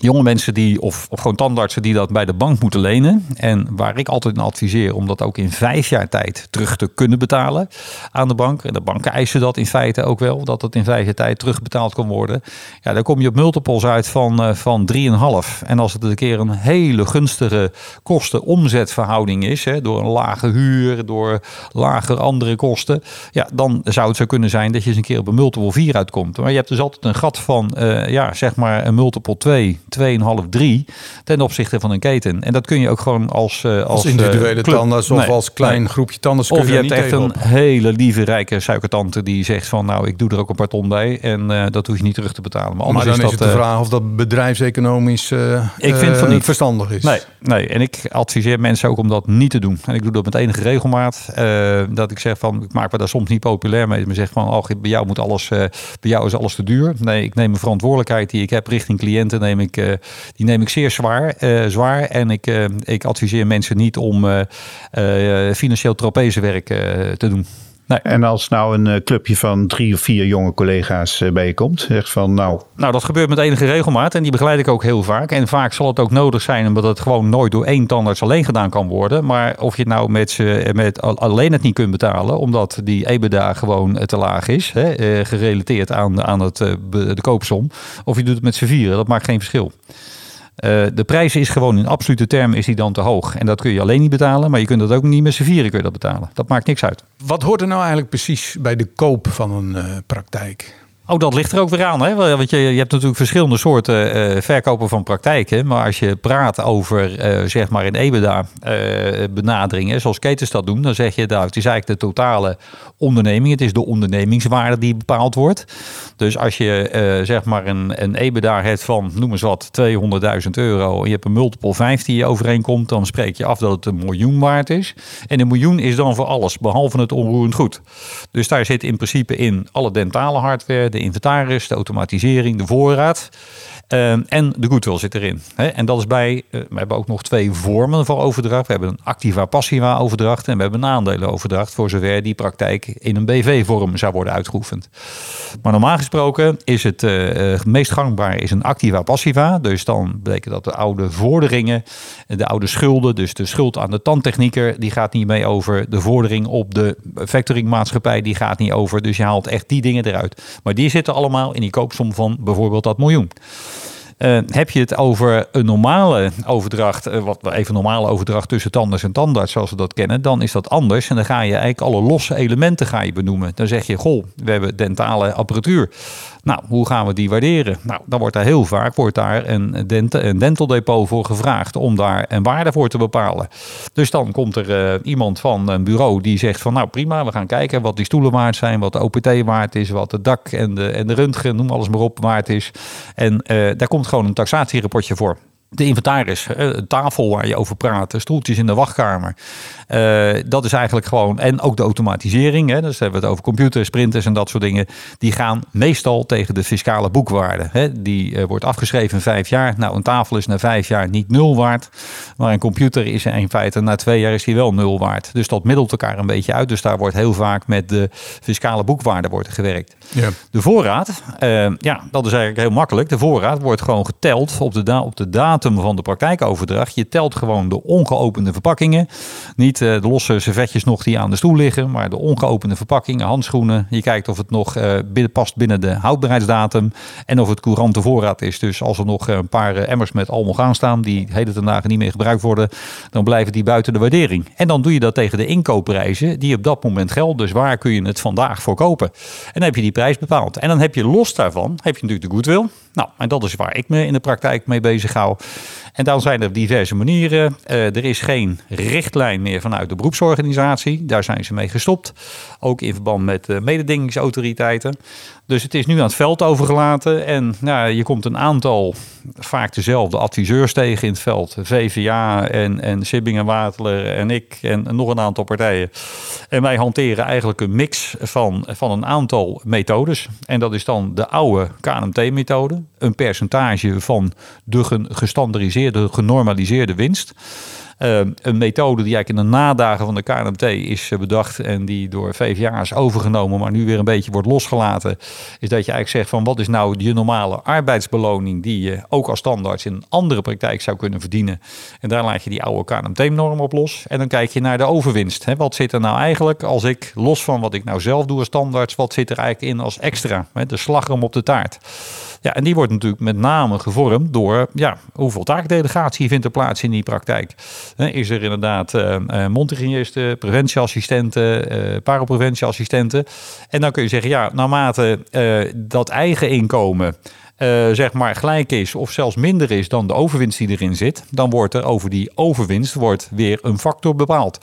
[SPEAKER 1] Jonge mensen die, of, gewoon tandartsen die dat bij de bank moeten lenen. En waar ik altijd in adviseer om dat ook in vijf jaar tijd terug te kunnen betalen aan de bank. En de banken eisen dat in feite ook wel, dat het in vijf jaar tijd terugbetaald kan worden. Ja, dan kom je op multiples uit van, uh, van 3,5. En als het een keer een hele gunstige kosten-omzetverhouding is, hè, door een lage huur, door lage andere kosten, ja, dan zou het zo kunnen zijn dat je eens een keer op een multiple 4 uitkomt. Maar je hebt dus altijd een gat van, uh, ja, zeg maar een multiple 2 2,5, 3 ten opzichte van een keten. En dat kun je ook gewoon als... Uh, als,
[SPEAKER 3] als, individuele uh, tandarts of als klein nee. groepje tandarts
[SPEAKER 1] Of je, je hebt echt een hele lieve, rijke suikertante die zegt van... nou, ik doe er ook een paar ton bij en uh, dat hoef je niet terug te betalen.
[SPEAKER 3] Maar, maar dan is, dat, is het de vraag of dat bedrijfseconomisch ik vind van niet. verstandig is.
[SPEAKER 1] Nee, nee, en ik adviseer mensen ook om dat niet te doen. En ik doe dat met enige regelmaat. dat ik zeg van, ik maak me daar soms niet populair mee. Maar zeg van, oh, bij jou moet alles, bij jou is alles te duur. Nee, ik neem mijn verantwoordelijkheid die ik heb richting cliënten, neem ik eh, die neem ik zeer zwaar. Eh, zwaar en ik, eh, ik adviseer mensen niet om financieel trapezewerk te doen.
[SPEAKER 4] Nee. En als nou een clubje van drie of vier jonge collega's bij je komt, zegt van nou.
[SPEAKER 1] Nou, dat gebeurt met enige regelmaat en die begeleid ik ook heel vaak. En vaak zal het ook nodig zijn, omdat het gewoon nooit door één tandarts alleen gedaan kan worden. Maar of je het nou met, met alleen het niet kunt betalen, omdat die EBITDA gewoon te laag is, hè, gerelateerd aan, aan het, de koopsom. Of je doet het met z'n vieren, dat maakt geen verschil. Uh, de prijs is gewoon in absolute termen is die dan te hoog. En dat kun je alleen niet betalen, maar je kunt dat ook niet met z'n vieren kun je dat betalen. Dat maakt niks uit.
[SPEAKER 3] Wat hoort er nou eigenlijk precies bij de koop van een uh, praktijk?
[SPEAKER 1] Oh, dat ligt er ook weer aan. Hè? Want je, je hebt natuurlijk verschillende soorten uh, verkopen van praktijken. Maar als je praat over, uh, zeg maar, een EBITDA benaderingen, zoals ketens dat doen, dan zeg je, nou, het is eigenlijk de totale onderneming. Het is de ondernemingswaarde die bepaald wordt. Dus als je, zeg maar, een, een EBITDA hebt van, noem eens wat, 200.000 euro. En je hebt een multiple 5 die je overeenkomt, dan spreek je af dat het een miljoen waard is. En een miljoen is dan voor alles, behalve het onroerend goed. Dus daar zit in principe in alle dentale hardware de inventaris, de automatisering, de voorraad. Uh, en de goodwill zit erin. En dat is bij, uh, we hebben ook nog twee vormen van overdracht. We hebben een activa-passiva overdracht en we hebben een aandelenoverdracht voor zover die praktijk in een BV-vorm zou worden uitgeoefend. Maar normaal gesproken is het uh, meest gangbaar is een activa-passiva. Dus dan betekent dat de oude vorderingen, de oude schulden, dus de schuld aan de tandtechnieker, die gaat niet mee over. De vordering op de factoringmaatschappij, die gaat niet over. Dus je haalt echt die dingen eruit. Maar die zitten allemaal in die koopsom van bijvoorbeeld dat miljoen. Uh, heb je het over een normale overdracht, uh, wat even normale overdracht tussen tandarts en tandarts, zoals we dat kennen, dan is dat anders. En dan ga je eigenlijk alle losse elementen ga je benoemen. Dan zeg je, goh, we hebben dentale apparatuur. Nou, hoe gaan we die waarderen? Nou, dan wordt daar heel vaak wordt daar een, dent een dental depot voor gevraagd om daar een waarde voor te bepalen. Dus dan komt er uh, iemand van een bureau die zegt van nou prima, we gaan kijken wat die stoelen waard zijn, wat de OPT waard is, wat het dak en de, en de röntgen, noem alles maar op, waard is. En uh, daar komt gewoon een taxatierapportje voor de inventaris, de tafel waar je over praat, stoeltjes in de wachtkamer. Uh, dat is eigenlijk gewoon, en ook de automatisering, hè, dus hebben we het over computers, printers en dat soort dingen, die gaan meestal tegen de fiscale boekwaarde. Hè. Die uh, wordt afgeschreven in vijf jaar. Nou, een tafel is na vijf jaar niet nul waard, maar een computer is in feite na twee jaar is die wel nul waard. Dus dat middelt elkaar een beetje uit. Dus daar wordt heel vaak met de fiscale boekwaarde wordt gewerkt. Ja. De voorraad, uh, ja, dat is eigenlijk heel makkelijk. De voorraad wordt gewoon geteld op de, op de datum datum van de praktijkoverdracht. Je telt gewoon de ongeopende verpakkingen. Niet de losse servetjes nog die aan de stoel liggen, maar de ongeopende verpakkingen, handschoenen. Je kijkt of het nog binnen, past binnen de houdbaarheidsdatum en of het courante voorraad is. Dus als er nog een paar emmers met almogaan staan die heden ten dagen niet meer gebruikt worden, dan blijven die buiten de waardering. En dan doe je dat tegen de inkoopprijzen die op dat moment gelden. Dus waar kun je het vandaag voor kopen? En dan heb je die prijs bepaald. En dan heb je los daarvan, heb je natuurlijk de goodwill. Nou, en dat is waar ik me in de praktijk mee bezig hou. En dan zijn er diverse manieren. Uh, er is geen richtlijn meer vanuit de beroepsorganisatie. Daar zijn ze mee gestopt. Ook in verband met mededingingsautoriteiten. Dus het is nu aan het veld overgelaten. En nou, je komt een aantal, vaak dezelfde adviseurs tegen in het veld. VVA en, en Sibbing en Waterler en ik en nog een aantal partijen. En wij hanteren eigenlijk een mix van, van een aantal methodes. En dat is dan de oude KNMT-methode. Een percentage van de gestandardiseerde, genormaliseerde winst. Ehm, een methode die eigenlijk in de nadagen van de KNMT is eh, bedacht en die door VVA is overgenomen, maar nu weer een beetje wordt losgelaten, is dat je eigenlijk zegt van wat is nou je normale arbeidsbeloning die je ook als standaard in een andere praktijk zou kunnen verdienen. En daar laat je die oude KNMT-norm op los. En dan kijk je naar de overwinst. Hè. Wat zit er nou eigenlijk als ik, los van wat ik nou zelf doe als standaard, wat zit er eigenlijk in als extra? Hè, de slagroom op de taart. Ja, en die wordt natuurlijk met name gevormd door ja, hoeveel taakdelegatie vindt er plaats in die praktijk. Is er inderdaad uh, preventieassistenten, uh, parapreventieassistenten. En dan kun je zeggen, ja, naarmate dat eigen inkomen uh, zeg maar gelijk is of zelfs minder is dan de overwinst die erin zit, dan wordt er over die overwinst wordt weer een factor bepaald.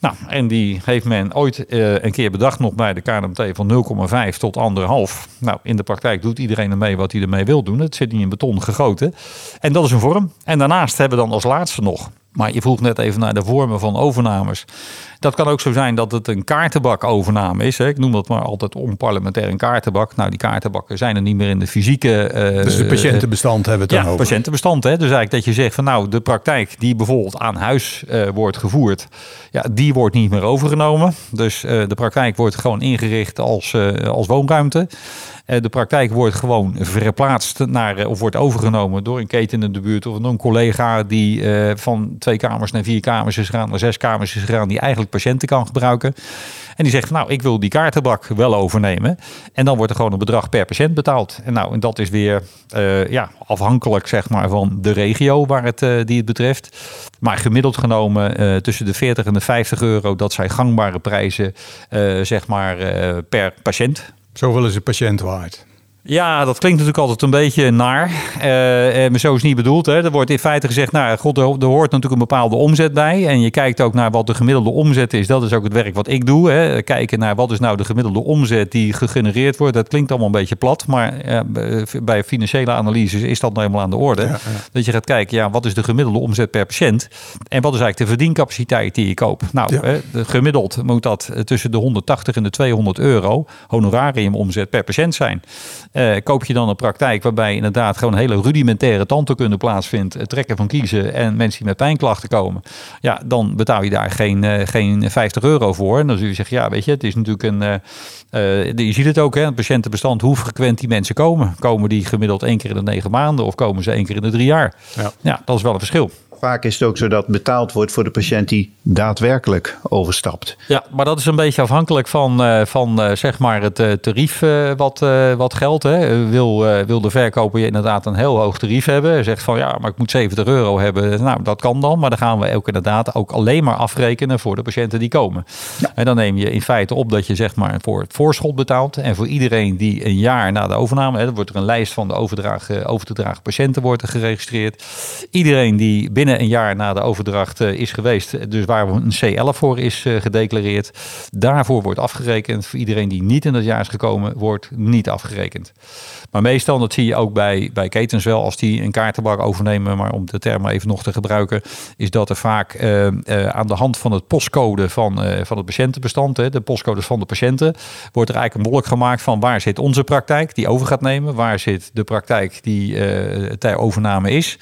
[SPEAKER 1] Nou, en die heeft men ooit uh, een keer bedacht nog bij de KNMT van 0,5 tot 1,5. Nou, in de praktijk doet iedereen ermee wat hij ermee wil doen. Het zit niet in beton gegoten. En dat is een vorm. En daarnaast hebben we dan als laatste nog maar je vroeg net even naar de vormen van overnames. Dat kan ook zo zijn dat het een kaartenbak-overname is. Hè. Ik noem dat maar altijd onparlementair een kaartenbak. Nou, die kaartenbakken zijn er niet meer in de fysieke...
[SPEAKER 3] Uh, dus de patiëntenbestand hebben we het
[SPEAKER 1] dan
[SPEAKER 3] ja, over.
[SPEAKER 1] patiëntenbestand. Hè. Dus eigenlijk dat je zegt van nou, de praktijk die bijvoorbeeld aan huis uh, wordt gevoerd... Ja, die wordt niet meer overgenomen. Dus uh, de praktijk wordt gewoon ingericht als, als woonruimte. de praktijk wordt gewoon verplaatst naar, of wordt overgenomen door een keten in de buurt of een collega die van twee kamers naar vier kamers is gegaan, naar zes kamers is gegaan, die eigenlijk patiënten kan gebruiken. En die zegt, nou, ik wil die kaartenbak wel overnemen. En dan wordt er gewoon een bedrag per patiënt betaald. En nou, en dat is weer uh, ja, afhankelijk zeg maar, van de regio waar het, uh, die het betreft. Maar gemiddeld genomen uh, tussen de 40 en de 50 euro, dat zijn gangbare prijzen zeg maar, per patiënt.
[SPEAKER 3] Zoveel is een patiënt waard.
[SPEAKER 1] Ja, dat klinkt natuurlijk altijd een beetje naar. Uh, maar zo is niet bedoeld. Hè. Er wordt in feite gezegd, nou, god, er, er, hoort natuurlijk een bepaalde omzet bij. En je kijkt ook naar wat de gemiddelde omzet is. Dat is ook het werk wat ik doe. Hè. Kijken naar wat is nou de gemiddelde omzet die gegenereerd wordt. Dat klinkt allemaal een beetje plat. Maar uh, bij financiële analyses is dat nou eenmaal aan de orde. Ja, ja. Dat je gaat kijken, ja, wat is de gemiddelde omzet per patiënt? En wat is eigenlijk de verdiencapaciteit die je koopt? Nou, ja. gemiddeld moet dat tussen de 180 en de 200 euro honorarium omzet per patiënt zijn. Uh, koop je dan een praktijk waarbij inderdaad gewoon hele rudimentaire tandheelkunde plaatsvindt, het trekken van kiezen en mensen die met pijnklachten komen, ja, dan betaal je daar geen, uh, geen 50 euro voor. En dan zul je zeggen, ja, weet je, het is natuurlijk een, uh, je ziet het ook, hè, het patiëntenbestand, hoe frequent die mensen komen. Komen die gemiddeld één keer in de negen maanden of komen ze één keer in de drie jaar? Ja, ja dat is wel een verschil
[SPEAKER 4] vaak is het ook zo dat betaald wordt voor de patiënt die daadwerkelijk overstapt.
[SPEAKER 1] Ja, maar dat is een beetje afhankelijk van, uh, van uh, zeg maar het uh, tarief wat, wat geldt. Hè. Wil, wil de verkoper je inderdaad een heel hoog tarief hebben. Zegt van ja, maar ik moet 70 euro hebben. Nou, dat kan dan. Maar dan gaan we ook inderdaad ook alleen maar afrekenen voor de patiënten die komen. Ja. En dan neem je in feite op dat je zeg maar voor het voorschot betaalt. En voor iedereen die een jaar na de overname, hè, wordt er een lijst van de overdragen, over te dragen patiënten wordt er geregistreerd. Iedereen die binnen een jaar na de overdracht uh, is geweest. Dus waar een C11 voor is uh, gedeclareerd. Daarvoor wordt afgerekend. Voor iedereen die niet in dat jaar is gekomen, wordt niet afgerekend. Maar meestal, dat zie je ook bij, bij ketens wel, als die een kaartenbak overnemen, maar om de term even nog te gebruiken, is dat er vaak uh, aan de hand van het postcode van, van het patiëntenbestand, hè, de postcodes van de patiënten, wordt er eigenlijk een wolk gemaakt van waar zit onze praktijk die over gaat nemen, waar zit de praktijk die ter overname is.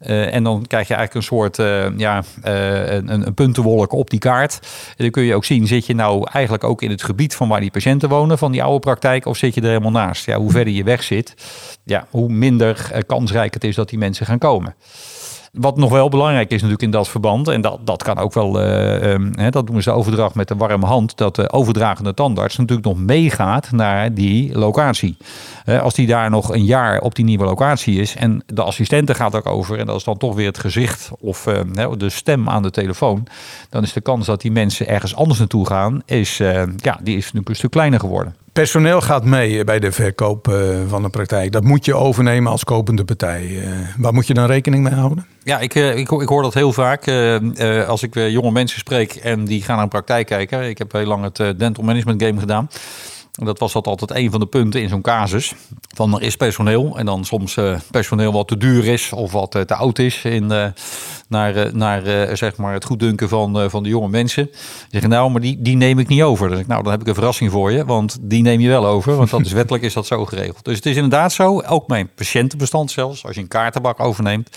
[SPEAKER 1] Uh, en dan krijg je eigenlijk een soort uh, ja, uh, een, een, puntenwolk op die kaart. En dan kun je ook zien, zit je nou eigenlijk ook in het gebied van waar die patiënten wonen, van die oude praktijk, of zit je er helemaal naast? Ja, hoe verder je weg zit, ja, hoe minder kansrijk het is dat die mensen gaan komen. Wat nog wel belangrijk is natuurlijk in dat verband, en dat, dat kan ook wel, uh, um, hè, dat doen ze overdracht met de warme hand, dat de overdragende tandarts natuurlijk nog meegaat naar die locatie. Uh, als die daar nog een jaar op die nieuwe locatie is en de assistente gaat ook over en dat is dan toch weer het gezicht of uh, de stem aan de telefoon, dan is de kans dat die mensen ergens anders naartoe gaan, is, ja, die is natuurlijk een stuk kleiner geworden.
[SPEAKER 3] Personeel gaat mee bij de verkoop van de praktijk. Dat moet je overnemen als kopende partij. waar moet je dan rekening mee houden?
[SPEAKER 1] Ja, ik, ik, ik hoor dat heel vaak als ik jonge mensen spreek en die gaan naar een praktijk kijken. Ik heb heel lang het dental management game gedaan. Dat was dat altijd een van de punten in zo'n casus. Van er is personeel en dan soms uh, personeel wat te duur is of wat uh, te oud is in, uh, naar, naar zeg maar het goeddunken van, van de jonge mensen. Zeggen nou, maar die, die neem ik niet over. Dan, ik, nou, dan heb ik een verrassing voor je, want die neem je wel over. Want dat is wettelijk is dat zo geregeld. Dus het is inderdaad zo, ook mijn patiëntenbestand zelfs, als je een kaartenbak overneemt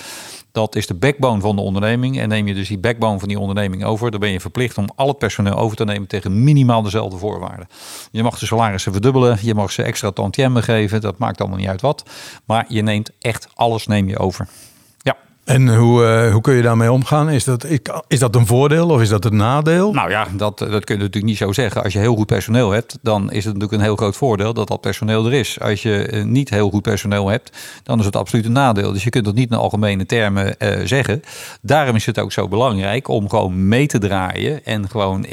[SPEAKER 1] dat is de backbone van de onderneming. En neem je dus die backbone van die onderneming over, dan ben je verplicht om al het personeel over te nemen tegen minimaal dezelfde voorwaarden. Je mag de salarissen verdubbelen, je mag ze extra tantième geven, dat maakt allemaal niet uit wat. Maar je neemt echt alles neem je over.
[SPEAKER 3] En hoe, uh, hoe kun je daarmee omgaan? Is dat, is dat een voordeel of is dat een nadeel?
[SPEAKER 1] Nou ja, dat, dat kun je natuurlijk niet zo zeggen. Als je heel goed personeel hebt, dan is het natuurlijk een heel groot voordeel dat dat personeel er is. Als je uh, niet heel goed personeel hebt, dan is het absoluut een nadeel. Dus je kunt dat niet in algemene termen zeggen. Daarom is het ook zo belangrijk om gewoon mee te draaien en gewoon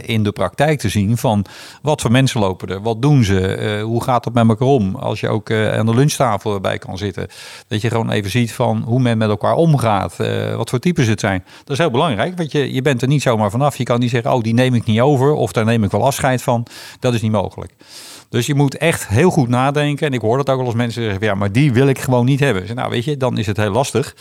[SPEAKER 1] in de praktijk te zien van wat voor mensen lopen er, wat doen ze, hoe gaat het met elkaar om. Als je ook aan de lunchtafel erbij kan zitten, dat je gewoon even ziet van hoe men met elkaar omgaat. Uh, wat voor types het zijn. Dat is heel belangrijk, want je, je bent er niet zomaar vanaf. Je kan niet zeggen, oh, die neem ik niet over of daar neem ik wel afscheid van. Dat is niet mogelijk. Dus je moet echt heel goed nadenken. En ik hoor dat ook wel als mensen zeggen, ja, maar die wil ik gewoon niet hebben. Dus, nou, weet je, dan is het heel lastig.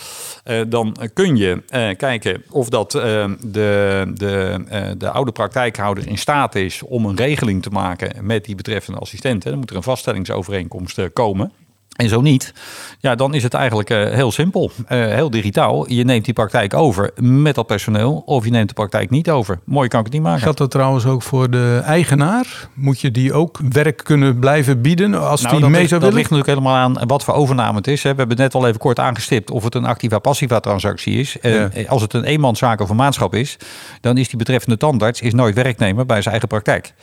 [SPEAKER 1] Uh, dan kun je uh, kijken of dat de, de, de oude praktijkhouder in staat is om een regeling te maken met die betreffende assistenten. Dan moet er een vaststellingsovereenkomst komen. En zo niet, ja, dan is het eigenlijk uh, heel simpel, uh, heel digitaal. Je neemt die praktijk over met dat personeel of je neemt de praktijk niet over. Mooi kan ik het niet maken.
[SPEAKER 3] Geldt dat trouwens ook voor de eigenaar? Moet je die ook werk kunnen blijven bieden als nou, die mee zou willen?
[SPEAKER 1] Dat ligt natuurlijk helemaal aan wat voor overname het is. Hè. We hebben net al even kort aangestipt of het een activa-passiva transactie is. Ja. als het een eenmanszaak of een maatschap is, dan is die betreffende tandarts is nooit werknemer bij zijn eigen praktijk.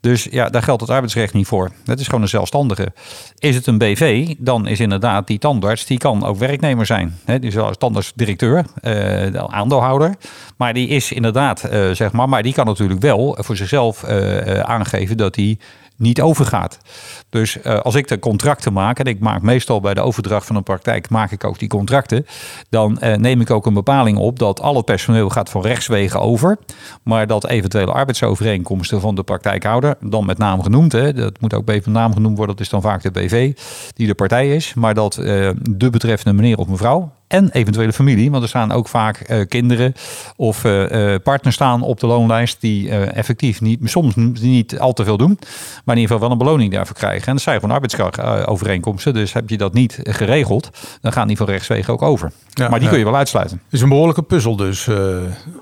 [SPEAKER 1] Dus ja, daar geldt het arbeidsrecht niet voor. Het is gewoon een zelfstandige. Is het een BV, dan is inderdaad die tandarts, die kan ook werknemer zijn. Die is wel tandartsdirecteur, uh, aandeelhouder. Maar die is inderdaad, uh, zeg maar, maar die kan natuurlijk wel voor zichzelf uh, aangeven dat hij niet overgaat. Dus uh, als ik de contracten maak, en ik maak meestal bij de overdracht van een praktijk, maak ik ook die contracten, dan uh, neem ik ook een bepaling op dat al het personeel gaat van rechtswegen over, maar dat eventuele arbeidsovereenkomsten van de praktijkhouder, dan met naam genoemd, hè, dat moet ook even naam genoemd worden, dat is dan vaak de BV die de partij is, maar dat uh, de betreffende meneer of mevrouw en eventuele familie. Want er staan ook vaak uh, kinderen of uh, partners staan op de loonlijst die effectief niet, soms niet al te veel doen, maar in ieder geval wel een beloning daarvoor krijgen. En dat zijn gewoon arbeidsovereenkomsten. Dus heb je dat niet geregeld, dan gaan die van rechtswegen ook over. Ja, maar die kun je wel uitsluiten.
[SPEAKER 3] Het is een behoorlijke puzzel dus.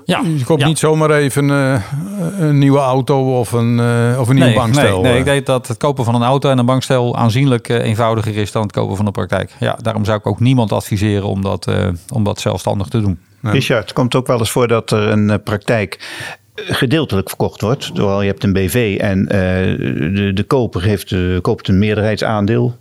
[SPEAKER 3] ja, je koopt niet zomaar even een nieuwe auto of een, of een nieuw bankstel.
[SPEAKER 1] Nee, nee, ik denk dat het kopen van een auto en een bankstel aanzienlijk eenvoudiger is dan het kopen van een praktijk. Ja, daarom zou ik ook niemand adviseren om dat uh, om dat zelfstandig te doen.
[SPEAKER 4] Richard, het komt ook wel eens voor dat er een eh, praktijk gedeeltelijk verkocht wordt. Terwijl je hebt een BV en uh, de, de koper heeft, uh, koopt een meerderheidsaandeel.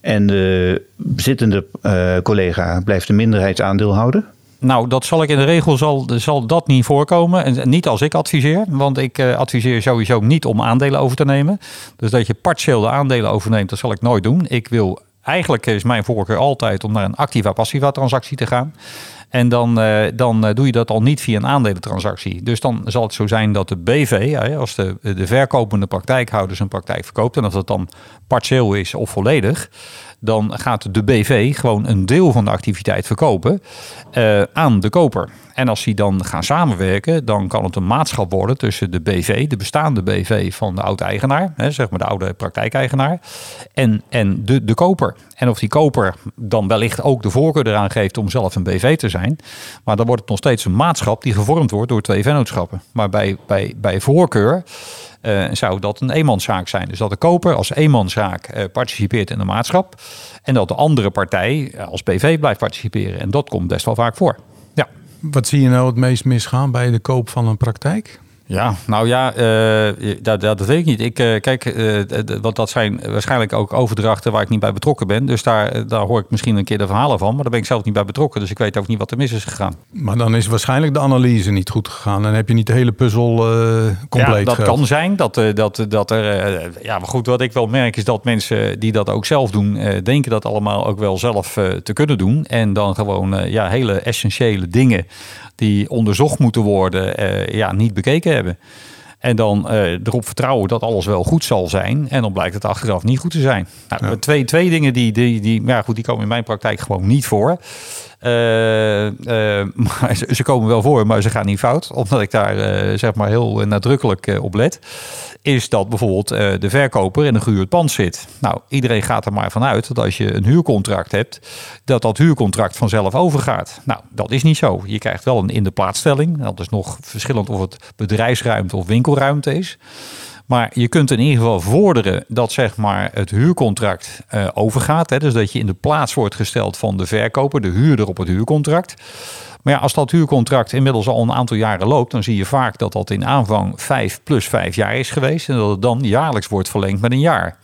[SPEAKER 4] En de bezittende uh, collega blijft een minderheidsaandeel houden.
[SPEAKER 1] Nou, dat zal ik in de regel zal, zal dat niet voorkomen. En niet als ik adviseer. Want ik adviseer sowieso niet om aandelen over te nemen. Dus dat je partieel de aandelen overneemt, dat zal ik nooit doen. Ik wil eigenlijk is mijn voorkeur altijd om naar een activa-passiva transactie te gaan. En dan, uh, dan uh, doe je dat al niet via een aandelentransactie. Dus dan zal het zo zijn dat de BV, als de, de verkopende praktijkhouder zijn praktijk verkoopt, en als dat dan partieel is of volledig, dan gaat de BV gewoon een deel van de activiteit verkopen uh, aan de koper. En als die dan gaan samenwerken, dan kan het een maatschap worden tussen de BV, de bestaande BV van de oude-eigenaar, zeg maar de oude praktijkeigenaar, en, en de, de koper. En of die koper dan wellicht ook de voorkeur eraan geeft om zelf een BV te zijn. Maar dan wordt het nog steeds een maatschap die gevormd wordt door twee vennootschappen. Maar bij, bij, bij voorkeur uh, zou dat een eenmanszaak zijn. Dus dat de koper als eenmanszaak uh, participeert in de maatschap. En dat de andere partij als BV blijft participeren. En dat komt best wel vaak voor.
[SPEAKER 3] Wat zie je nou het meest misgaan bij de koop van een praktijk?
[SPEAKER 1] Ja, nou ja, uh, dat, dat weet ik niet. Ik, uh, kijk, uh, want dat zijn waarschijnlijk ook overdrachten waar ik niet bij betrokken ben. Dus daar, daar hoor ik misschien een keer de verhalen van. Maar daar ben ik zelf niet bij betrokken. Dus ik weet ook niet wat er mis is gegaan.
[SPEAKER 3] Maar dan is waarschijnlijk de analyse niet goed gegaan. Dan heb je niet de hele puzzel compleet
[SPEAKER 1] Ja, dat kan zijn. Dat, dat, dat er, ja, maar goed, wat ik wel merk is dat mensen die dat ook zelf doen... denken dat allemaal ook wel zelf te kunnen doen. En dan gewoon ja, hele essentiële dingen die onderzocht moeten worden, uh, ja, niet bekeken hebben. En dan uh, erop vertrouwen dat alles wel goed zal zijn. En dan blijkt het achteraf niet goed te zijn. Nou, ja. twee, twee dingen die, die, die, ja, goed, die komen in mijn praktijk gewoon niet voor. Uh, uh, maar ze, ze, komen wel voor, maar ze gaan niet fout. Omdat ik daar zeg maar heel nadrukkelijk op let. Is dat bijvoorbeeld de verkoper in een gehuurd pand zit. Nou, iedereen gaat er maar vanuit dat als je een huurcontract hebt, dat dat huurcontract vanzelf overgaat. Nou, dat is niet zo. Je krijgt wel een in de plaatsstelling. Dat is nog verschillend of het bedrijfsruimte of winkelruimte is. Maar je kunt in ieder geval vorderen dat zeg maar, het huurcontract uh, overgaat. Hè? Dus dat je in de plaats wordt gesteld van de verkoper, de huurder op het huurcontract. Maar ja, als dat huurcontract inmiddels al een aantal jaren loopt, dan zie je vaak dat dat in aanvang 5 plus 5 jaar is geweest. En dat het dan jaarlijks wordt verlengd met een jaar.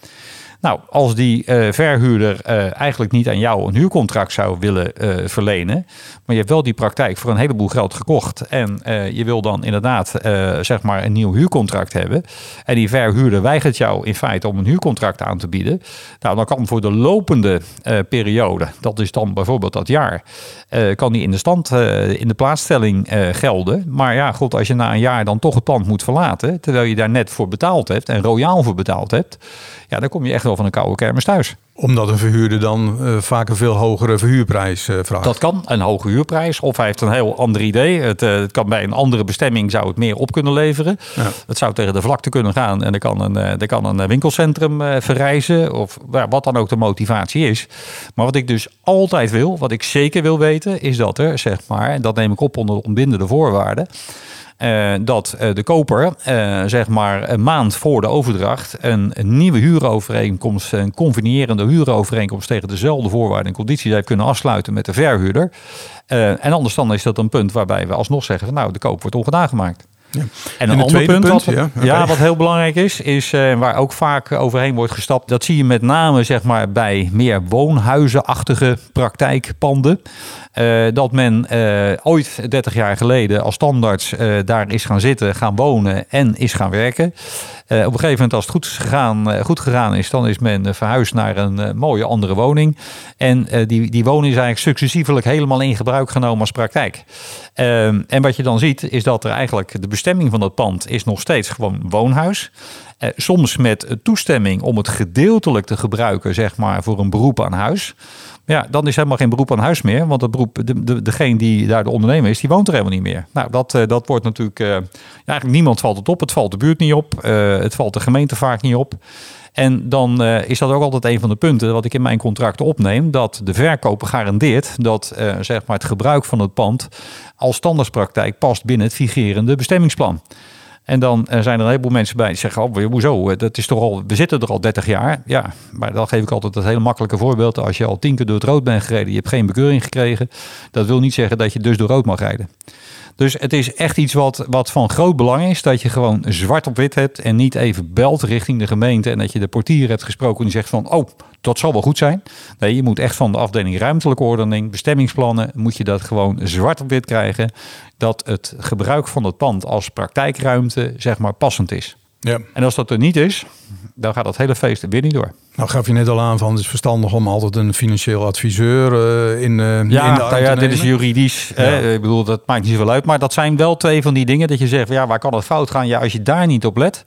[SPEAKER 1] Nou, als die uh, verhuurder uh, eigenlijk niet aan jou een huurcontract zou willen uh, verlenen, maar je hebt wel die praktijk voor een heleboel geld gekocht en je wil dan inderdaad zeg maar een nieuw huurcontract hebben en die verhuurder weigert jou in feite om een huurcontract aan te bieden, nou dan kan voor de lopende periode, dat is dan bijvoorbeeld dat jaar, kan die in de stand, in de plaatsstelling gelden. Maar ja, goed, als je na een jaar dan toch het pand moet verlaten, terwijl je daar net voor betaald hebt en royaal voor betaald hebt, ja, dan kom je echt van een koude kermis thuis.
[SPEAKER 3] Omdat een verhuurder dan uh, vaak een veel hogere verhuurprijs uh, vraagt.
[SPEAKER 1] Dat kan, een hoge huurprijs. Of hij heeft een heel ander idee. Het, uh, het kan bij een andere bestemming zou het meer op kunnen leveren. Ja. Het zou tegen de vlakte kunnen gaan en er kan een, er kan een winkelcentrum verrijzen. Of wat dan ook de motivatie is. Maar wat ik dus altijd wil, wat ik zeker wil weten, is dat er, zeg maar, en dat neem ik op onder de ontbindende voorwaarden. Uh, dat uh, de koper, uh, zeg maar een maand voor de overdracht, een, een, nieuwe huurovereenkomst, een convenierende huurovereenkomst tegen dezelfde voorwaarden en condities heeft kunnen afsluiten met de verhuurder. en anders dan is dat een punt waarbij we alsnog zeggen, van, nou, de koop wordt ongedaan gemaakt.
[SPEAKER 3] Ja.
[SPEAKER 1] En een ander punt, punt, wat, ja, okay. ja, wat heel belangrijk is, is uh, waar ook vaak overheen wordt gestapt. Dat zie je met name zeg maar, bij meer woonhuizenachtige praktijkpanden. Uh, dat men uh, ooit 30 jaar geleden als standaards daar is gaan zitten, gaan wonen en is gaan werken. op een gegeven moment, als het goed gegaan, goed gegaan is, dan is men verhuisd naar een mooie andere woning. En die, die woning is eigenlijk successievelijk helemaal in gebruik genomen als praktijk. en wat je dan ziet, is dat er eigenlijk de bestemming van dat pand is nog steeds gewoon woonhuis. Eh, soms met toestemming om het gedeeltelijk te gebruiken, zeg maar, voor een beroep aan huis. Ja, dan is helemaal geen beroep aan huis meer. Want het beroep, de, de, degene die daar de ondernemer is, die woont er helemaal niet meer. Nou, dat, uh, dat wordt natuurlijk. Uh, eigenlijk niemand valt het op. Het valt de buurt niet op. Het valt de gemeente vaak niet op. En dan is dat ook altijd een van de punten wat ik in mijn contracten opneem. Dat de verkoper garandeert dat zeg maar het gebruik van het pand als standaardspraktijk past binnen het vigerende bestemmingsplan. En dan uh, zijn er een heleboel mensen bij die zeggen: Oh, hoezo? Dat is toch al, we zitten er al 30 jaar. Ja, maar dan geef ik altijd het hele makkelijke voorbeeld. Als je al tien keer door het rood bent gereden, je hebt geen bekeuring gekregen. Dat wil niet zeggen dat je dus door rood mag rijden. Dus het is echt iets wat, wat van groot belang is. Dat je gewoon zwart op wit hebt en niet even belt richting de gemeente. En dat je de portier hebt gesproken en die zegt van... oh, dat zal wel goed zijn. Nee, je moet echt van de afdeling ruimtelijke ordening, bestemmingsplannen... moet je dat gewoon zwart op wit krijgen. Dat het gebruik van het pand als praktijkruimte zeg maar passend is.
[SPEAKER 3] Ja.
[SPEAKER 1] En als dat er niet is, dan gaat dat hele feest weer niet door.
[SPEAKER 3] Nou gaf je net al aan van het is verstandig om altijd een financieel adviseur uh, in, uh,
[SPEAKER 1] ja,
[SPEAKER 3] in de
[SPEAKER 1] nou ja, dit is juridisch. Ja. Hè? Ik bedoel, dat maakt niet zoveel uit. Maar dat zijn wel twee van die dingen dat je zegt, ja, waar kan het fout gaan? Ja, als je daar niet op let.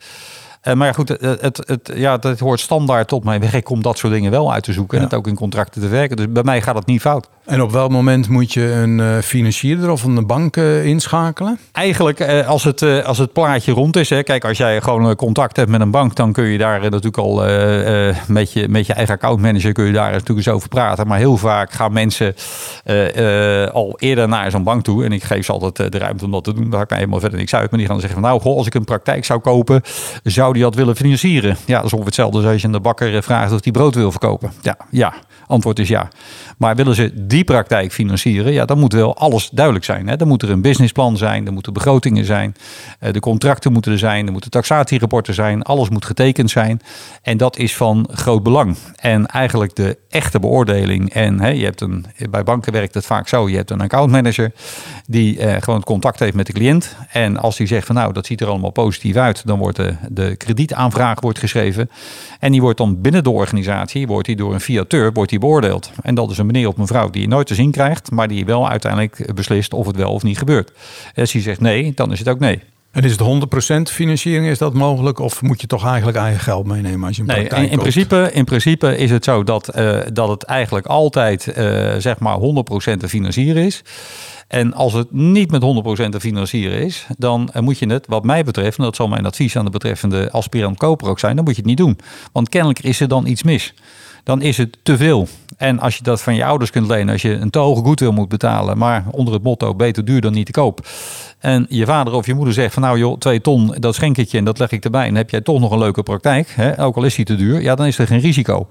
[SPEAKER 1] Uh, maar goed, het, het, het, ja, dat hoort standaard tot mijn werk om dat soort dingen wel uit te zoeken. Ja. En het ook in contracten te werken. Dus bij mij gaat het niet fout.
[SPEAKER 3] En op welk moment moet je een uh, financierder of een bank uh, inschakelen?
[SPEAKER 1] Eigenlijk uh, als, het, als het plaatje rond is. Hè, kijk, als jij gewoon contact hebt met een bank, dan kun je daar natuurlijk al met, je, met je eigen accountmanager kun je daar natuurlijk eens over praten. Maar heel vaak gaan mensen al eerder naar zo'n bank toe. En ik geef ze altijd de ruimte om dat te doen. Daar kan ik helemaal verder niks uit. Maar die gaan zeggen van nou, goh, als ik een praktijk zou kopen, zou die dat willen financieren? Ja, dat is ongeveer hetzelfde als je aan de bakker vraagt of die brood wil verkopen. Ja, ja. Antwoord is ja. Maar willen ze die praktijk financieren, ja, dan moet wel alles duidelijk zijn. Hè. Dan moet er een businessplan zijn, er moeten begrotingen zijn, eh, de contracten moeten er zijn, er moeten taxatierapporten zijn, alles moet getekend zijn. En dat is van groot belang. En eigenlijk de echte beoordeling. En hè, je hebt een, bij banken werkt het vaak zo: je hebt een accountmanager die eh, gewoon contact heeft met de cliënt. En als die zegt van nou, dat ziet er allemaal positief uit, dan wordt de, de kredietaanvraag wordt geschreven. En die wordt dan binnen de organisatie, wordt die door een fiateur wordt die beoordeeld. En dat is een meneer of mevrouw die je nooit te zien krijgt, maar die wel uiteindelijk beslist of het wel of niet gebeurt. Als hij zegt nee, dan is het ook nee.
[SPEAKER 3] En is het 100% financiering, is dat mogelijk? Of moet je toch eigenlijk eigen geld meenemen als je een
[SPEAKER 1] nee, in, in principe, in principe is het zo dat, uh, dat het eigenlijk altijd uh, zeg maar 100% te financieren is. En als het niet met 100% te financieren is, dan moet je het, wat mij betreft, en dat zal mijn advies aan de betreffende aspirant koper ook zijn, dan moet je het niet doen. Want kennelijk is er dan iets mis. Dan is het te veel. En als je dat van je ouders kunt lenen, als je een te hoge goedwil moet betalen, maar onder het motto beter duur dan niet te koop. En je vader of je moeder zegt van nou joh, twee ton, dat schenk ik je en dat leg ik erbij. En heb jij toch nog een leuke praktijk, hè? ook al is die te duur, ja dan is er geen risico.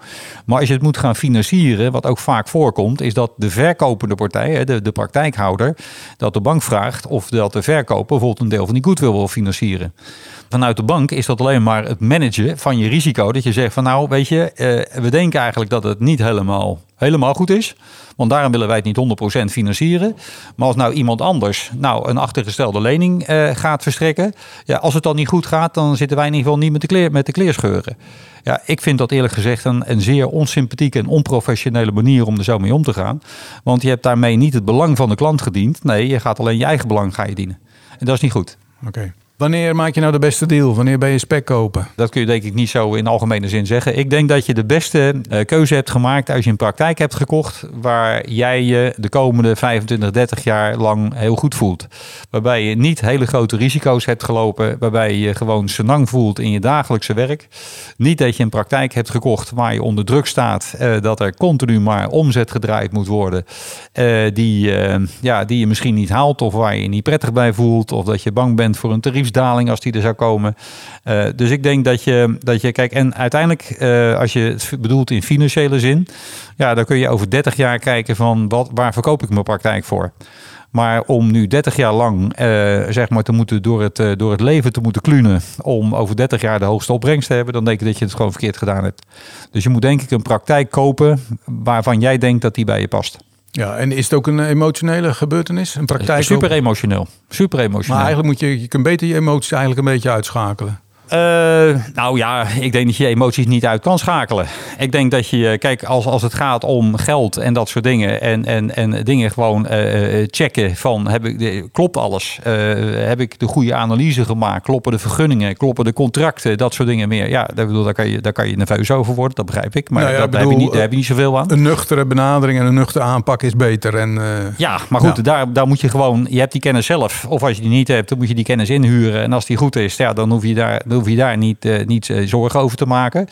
[SPEAKER 1] Maar als je het moet gaan financieren, wat ook vaak voorkomt, is dat de verkopende partij, hè, de, de praktijkhouder, dat de bank vraagt of dat de verkoper bijvoorbeeld een deel van die goodwill wil financieren vanuit de bank is dat alleen maar het managen van je risico. Dat je zegt van nou, weet je, uh, we denken eigenlijk dat het niet helemaal, helemaal goed is. Want daarom willen wij het niet 100% financieren. Maar als nou iemand anders nou een achtergestelde lening uh, gaat verstrekken. Ja, als het dan niet goed gaat, dan zitten wij in ieder geval niet met de, kleer, met de kleerscheuren. Ja, ik vind dat eerlijk gezegd een, een zeer onsympathieke en onprofessionele manier om er zo mee om te gaan. Want je hebt daarmee niet het belang van de klant gediend. Nee, je gaat alleen je eigen belang ga je dienen. En dat is niet goed.
[SPEAKER 3] Oké. Wanneer maak je nou de beste deal? Wanneer ben je spek kopen?
[SPEAKER 1] Dat kun je denk ik niet zo in algemene zin zeggen. Ik denk dat je de beste uh, keuze hebt gemaakt als je een praktijk hebt gekocht waar jij je de komende 25, 30 jaar lang heel goed voelt. Waarbij je niet hele grote risico's hebt gelopen, waarbij je gewoon senang voelt in je dagelijkse werk. Niet dat je een praktijk hebt gekocht waar je onder druk staat, uh, dat er continu maar omzet gedraaid moet worden, uh, die, ja, die je misschien niet haalt of waar je je niet prettig bij voelt of dat je bang bent voor een tarief daling als die er zou komen. Uh, dus ik denk dat je, dat je kijk, en uiteindelijk, uh, als je het bedoelt in financiële zin, ja, dan kun je over 30 jaar kijken van wat, waar verkoop ik mijn praktijk voor. Maar om nu 30 jaar lang uh, zeg maar te moeten door het, door het leven te moeten klunen om over 30 jaar de hoogste opbrengst te hebben, dan denk ik dat je het gewoon verkeerd gedaan hebt. Dus je moet denk ik een praktijk kopen waarvan jij denkt dat die bij je past.
[SPEAKER 3] Ja, en is het ook een emotionele gebeurtenis? Een praktijk?
[SPEAKER 1] Super emotioneel. Super emotioneel.
[SPEAKER 3] Maar eigenlijk moet je, je kunt beter je emoties eigenlijk een beetje uitschakelen.
[SPEAKER 1] Uh, nou ja, ik denk dat je emoties niet uit kan schakelen. Ik denk dat je, kijk, als, als het gaat om geld en dat soort dingen. En, en, en dingen gewoon uh, checken van, heb ik, klopt alles? Uh, heb ik de goede analyse gemaakt? Kloppen de vergunningen? Kloppen de contracten? Dat soort dingen meer. Ja, daar, bedoel, daar, kan, je, daar kan je nerveus over worden, dat begrijp ik. Maar nou ja, dat, bedoel, daar, heb je niet, daar heb je niet zoveel aan.
[SPEAKER 3] Een nuchtere benadering en een nuchtere aanpak is beter. En,
[SPEAKER 1] ja, maar goed, ja. Daar, daar moet je gewoon, je hebt die kennis zelf. Of als je die niet hebt, dan moet je die kennis inhuren. En als die goed is, ja, dan hoef je daar... Dan hoef je daar niet, uh, niet uh, zorgen over te maken.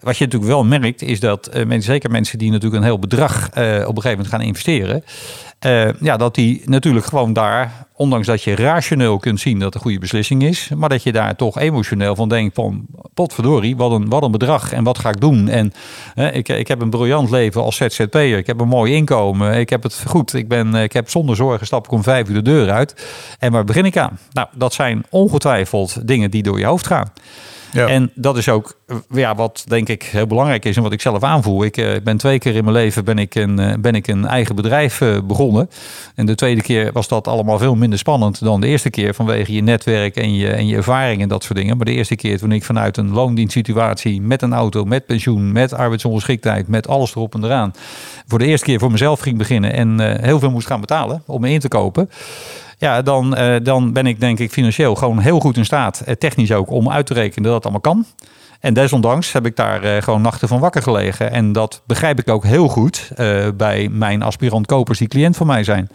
[SPEAKER 1] Wat je natuurlijk wel merkt, is dat uh, mensen, zeker mensen die natuurlijk een heel bedrag op een gegeven moment gaan investeren, ja, dat die natuurlijk gewoon daar, ondanks dat je rationeel kunt zien dat het een goede beslissing is, maar dat je daar toch emotioneel van denkt van, potverdorie, wat een, wat een bedrag en wat ga ik doen? En ik, ik heb een briljant leven als ZZP'er, ik heb een mooi inkomen, ik heb het goed, ik, ben, ik heb zonder zorgen stap ik om vijf uur de deur uit. En waar begin ik aan? Nou, dat zijn ongetwijfeld dingen die door je hoofd gaan. Ja. En dat is ook ja, wat denk ik heel belangrijk is en wat ik zelf aanvoel. Ik uh, ben twee keer in mijn leven ben ik een, uh, ben ik een eigen bedrijf uh, begonnen. En de tweede keer was dat allemaal veel minder spannend dan de eerste keer vanwege je netwerk en je, en je ervaring en dat soort dingen. Maar de eerste keer toen ik vanuit een loondienstsituatie met een auto, met pensioen, met arbeidsongeschiktheid, met alles erop en eraan, voor de eerste keer voor mezelf ging beginnen en heel veel moest gaan betalen om me in te kopen. Ja, dan, uh, dan ben ik denk ik financieel gewoon heel goed in staat, uh, technisch ook, om uit te rekenen dat dat allemaal kan. En desondanks heb ik daar uh, gewoon nachten van wakker gelegen. En dat begrijp ik ook heel goed bij mijn aspirant kopers die cliënt van mij zijn.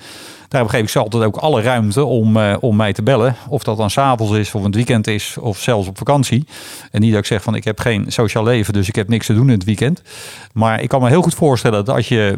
[SPEAKER 1] Daarom geef ik ze altijd ook alle ruimte om, om mij te bellen. Of dat dan s'avonds is, of een weekend is, of zelfs op vakantie. En niet dat ik zeg van ik heb geen sociaal leven, dus ik heb niks te doen in het weekend. Maar ik kan me heel goed voorstellen dat als je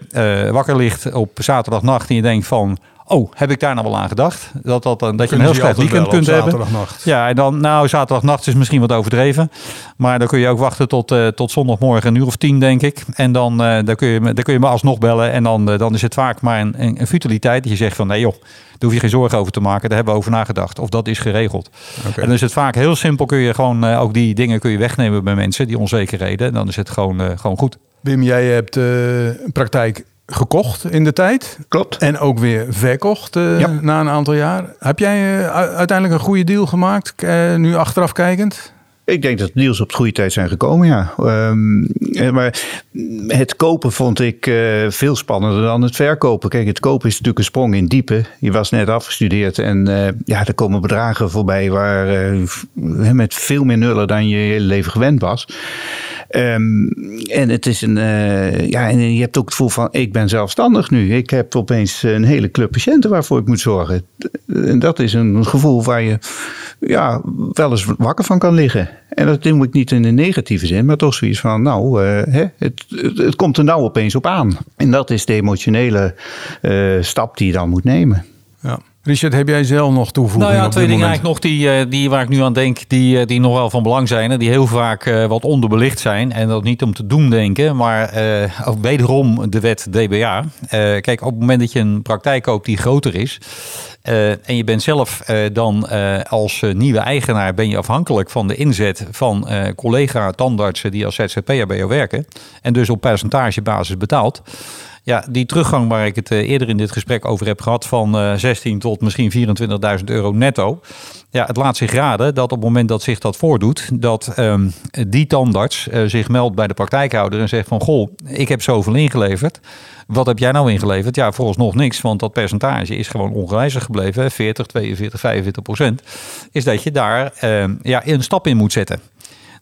[SPEAKER 1] wakker ligt op zaterdagnacht en je denkt van oh, heb ik daar nou wel aan gedacht? Dat, dat, dat je een heel slecht weekend kunt hebben. Ja, en dan, nou, zaterdagnacht is misschien wat overdreven. Maar dan kun je ook wachten tot, eh, tot zondagmorgen een uur of tien, denk ik. En dan, eh, dan, kun, je, dan kun je me alsnog bellen. En dan, eh, dan is het vaak maar een, een, een futiliteit. Dat je zegt van, nee joh, daar hoef je geen zorgen over te maken. Daar hebben we over nagedacht. Of dat is geregeld. En dan is het vaak heel simpel. Kun je gewoon ook die dingen kun je wegnemen bij mensen, die onzekerheden. En dan is het gewoon, gewoon goed.
[SPEAKER 3] Wim, jij hebt een praktijk gekocht in de tijd.
[SPEAKER 4] Klopt.
[SPEAKER 3] En ook weer verkocht eh,
[SPEAKER 4] Ja.
[SPEAKER 3] na een aantal jaar. Heb jij eh, uiteindelijk een goede deal gemaakt, eh, nu achteraf kijkend?
[SPEAKER 4] Ik denk dat de deals op de goede tijd zijn gekomen, ja. Ehm, eh, maar het kopen vond ik eh, veel spannender dan het verkopen. Kijk, het kopen is natuurlijk een sprong in diepe. Je was net afgestudeerd en eh, ja, er komen bedragen voorbij waar, met veel meer nullen dan je hele leven gewend was. Ehm, en het is een, ja, en je hebt ook het gevoel van, ik ben zelfstandig nu. Ik heb opeens een hele club patiënten waarvoor ik moet zorgen. En dat is een gevoel waar je ja, wel eens wakker van kan liggen. En dat doe ik niet in een negatieve zin, maar toch zoiets van, nou, eh, hè, het, het, het komt er nou opeens op aan. En dat is de emotionele eh, stap die je dan moet nemen.
[SPEAKER 3] Ja. Richard, heb jij zelf nog toevoegingen
[SPEAKER 1] Nou ja, twee dingen eigenlijk nog die, eh, die waar ik nu aan denk, die, eh, die nog wel van belang zijn. En die heel vaak eh, wat onderbelicht zijn. En dat niet om te doen denken, maar ook wederom de wet DBA. Kijk, op het moment dat je een praktijk koopt die groter is. en je bent zelf dan als nieuwe eigenaar ben je afhankelijk van de inzet van eh, collega tandartsen die als ZZP'er bij jou werken. En dus op percentagebasis betaalt. Ja, die teruggang waar ik het eh, eerder in dit gesprek over heb gehad van eh 16 tot misschien 24.000 euro netto. Ja, het laat zich raden dat op het moment dat zich dat voordoet, dat ehm, die tandarts eh, zich meldt bij de praktijkhouder en zegt van goh, ik heb zoveel ingeleverd. Wat heb jij nou ingeleverd? Ja, vooralsnog niks, want dat percentage is gewoon ongewijzigd gebleven. hè, 40, 42, 45 procent. Is dat je daar ehm, ja, een stap in moet zetten.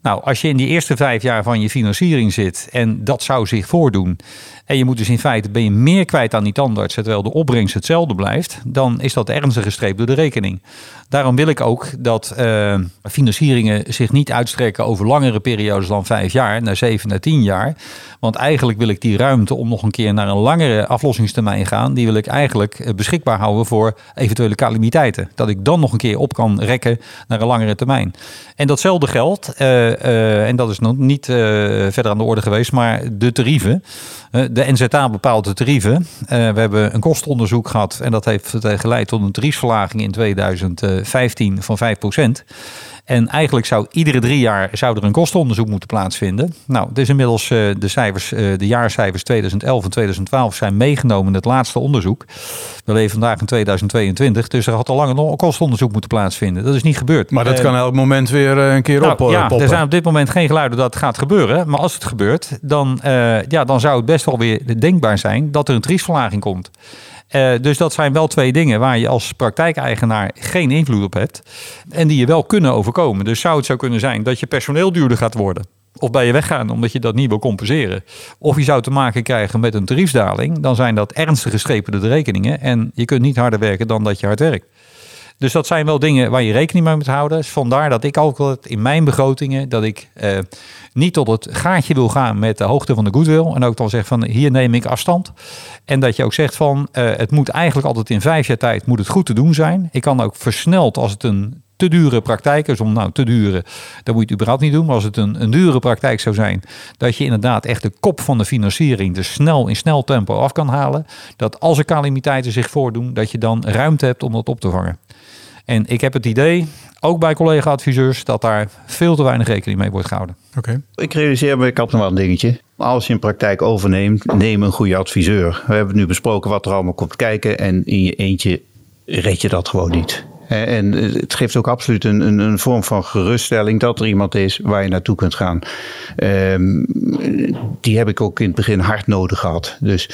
[SPEAKER 1] Nou, als je in die eerste vijf jaar van je financiering zit en dat zou zich voordoen. En je moet dus in feite ben je meer kwijt aan die tandarts, terwijl de opbrengst hetzelfde blijft, dan is dat ernstig gestreept door de rekening. Daarom wil ik ook dat eh, financieringen zich niet uitstrekken over langere periodes dan vijf jaar, naar zeven, naar tien jaar. Want eigenlijk wil ik die ruimte om nog een keer naar een langere aflossingstermijn gaan, die wil ik eigenlijk eh, beschikbaar houden voor eventuele calamiteiten. Dat ik dan nog een keer op kan rekken naar een langere termijn. En datzelfde geldt, eh, eh, en dat is nog niet eh, verder aan de orde geweest, maar de tarieven. Eh, de NZA bepaalt de tarieven. We hebben een kostenonderzoek gehad en dat heeft geleid tot een tariefsverlaging in 2015 van 5%. En eigenlijk zou iedere drie jaar zou er een kostenonderzoek moeten plaatsvinden. Nou, het is inmiddels eh, de cijfers, eh, de jaarcijfers 2011 en 2012 zijn meegenomen in het laatste onderzoek. We leven vandaag in 2022, dus er had al lang een kostenonderzoek moeten plaatsvinden. Dat is niet gebeurd.
[SPEAKER 3] Maar dat
[SPEAKER 1] Eh,
[SPEAKER 3] kan elk moment weer een keer
[SPEAKER 1] nou,
[SPEAKER 3] op,
[SPEAKER 1] ja,
[SPEAKER 3] poppen.
[SPEAKER 1] er zijn op dit moment geen geluiden dat het gaat gebeuren. Maar als het gebeurt, dan, ja, dan zou het best wel weer denkbaar zijn dat er een tariefsverlaging komt. Eh, dus dat zijn wel twee dingen waar je als praktijkeigenaar geen invloed op hebt. En die je wel kunnen overkomen. Dus zou het zo kunnen zijn dat je personeel duurder gaat worden. Of bij je weggaan omdat je dat niet wil compenseren. Of je zou te maken krijgen met een tariefsdaling. Dan zijn dat ernstige strepen door de rekeningen. En je kunt niet harder werken dan dat je hard werkt. Dus dat zijn wel dingen waar je rekening mee moet houden. Dus vandaar dat ik ook altijd in mijn begrotingen... dat ik eh, niet tot het gaatje wil gaan met de hoogte van de goodwill. En ook dan zeg van hier neem ik afstand. En dat je ook zegt van eh, het moet eigenlijk altijd in vijf jaar tijd moet het goed te doen zijn. Ik kan ook versneld als het een te dure praktijk is om nou te duren, dan moet je het überhaupt niet doen. Maar als het een, een dure praktijk zou zijn, dat je inderdaad echt de kop van de financiering dus snel in snel tempo af kan halen. Dat als er calamiteiten zich voordoen, dat je dan ruimte hebt om dat op te vangen. En ik heb het idee, ook bij collega-adviseurs, dat daar veel te weinig rekening mee wordt gehouden.
[SPEAKER 3] Oké.
[SPEAKER 4] Ik realiseer me, ik had nog wel een dingetje. Als je een praktijk overneemt, neem een goede adviseur. We hebben nu besproken wat er allemaal komt kijken. En in je eentje red je dat gewoon niet. En het geeft ook absoluut een, een, een vorm van geruststelling dat er iemand is waar je naartoe kunt gaan. Ehm, die heb ik ook in het begin hard nodig gehad. Dus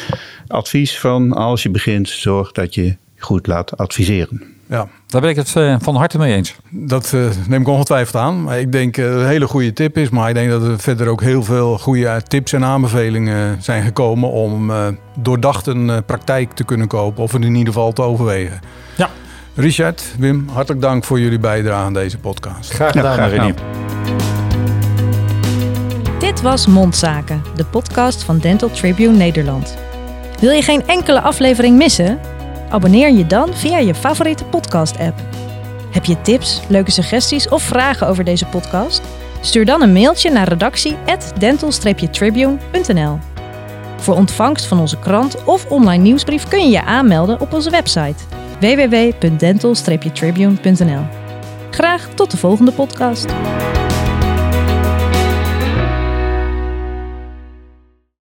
[SPEAKER 4] advies van als je begint, zorg dat je goed laat adviseren.
[SPEAKER 3] Ja,
[SPEAKER 1] Daar ben ik het eh, van harte mee eens.
[SPEAKER 3] dat eh, neem ik ongetwijfeld aan. Maar ik denk eh, een hele goede tip is. Maar ik denk dat er verder ook heel veel goede tips en aanbevelingen zijn gekomen om eh, doordacht een eh, praktijk te kunnen kopen. Of het in ieder geval te overwegen.
[SPEAKER 1] Ja.
[SPEAKER 3] Richard, Wim, hartelijk dank voor jullie bijdrage aan deze podcast.
[SPEAKER 1] Graag
[SPEAKER 4] Ja,
[SPEAKER 1] gedaan,
[SPEAKER 4] graag
[SPEAKER 1] Renier.
[SPEAKER 2] Dit was Mondzaken, de podcast van Dental Tribune Nederland. Wil je geen enkele aflevering missen? Abonneer je dan via je favoriete podcast-app. Heb je tips, leuke suggesties of vragen over deze podcast? Stuur dan een mailtje naar redactie@dental-tribune.nl. Voor ontvangst van onze krant of online nieuwsbrief kun je je aanmelden op onze website www.dental-tribune.nl. Graag tot de volgende podcast.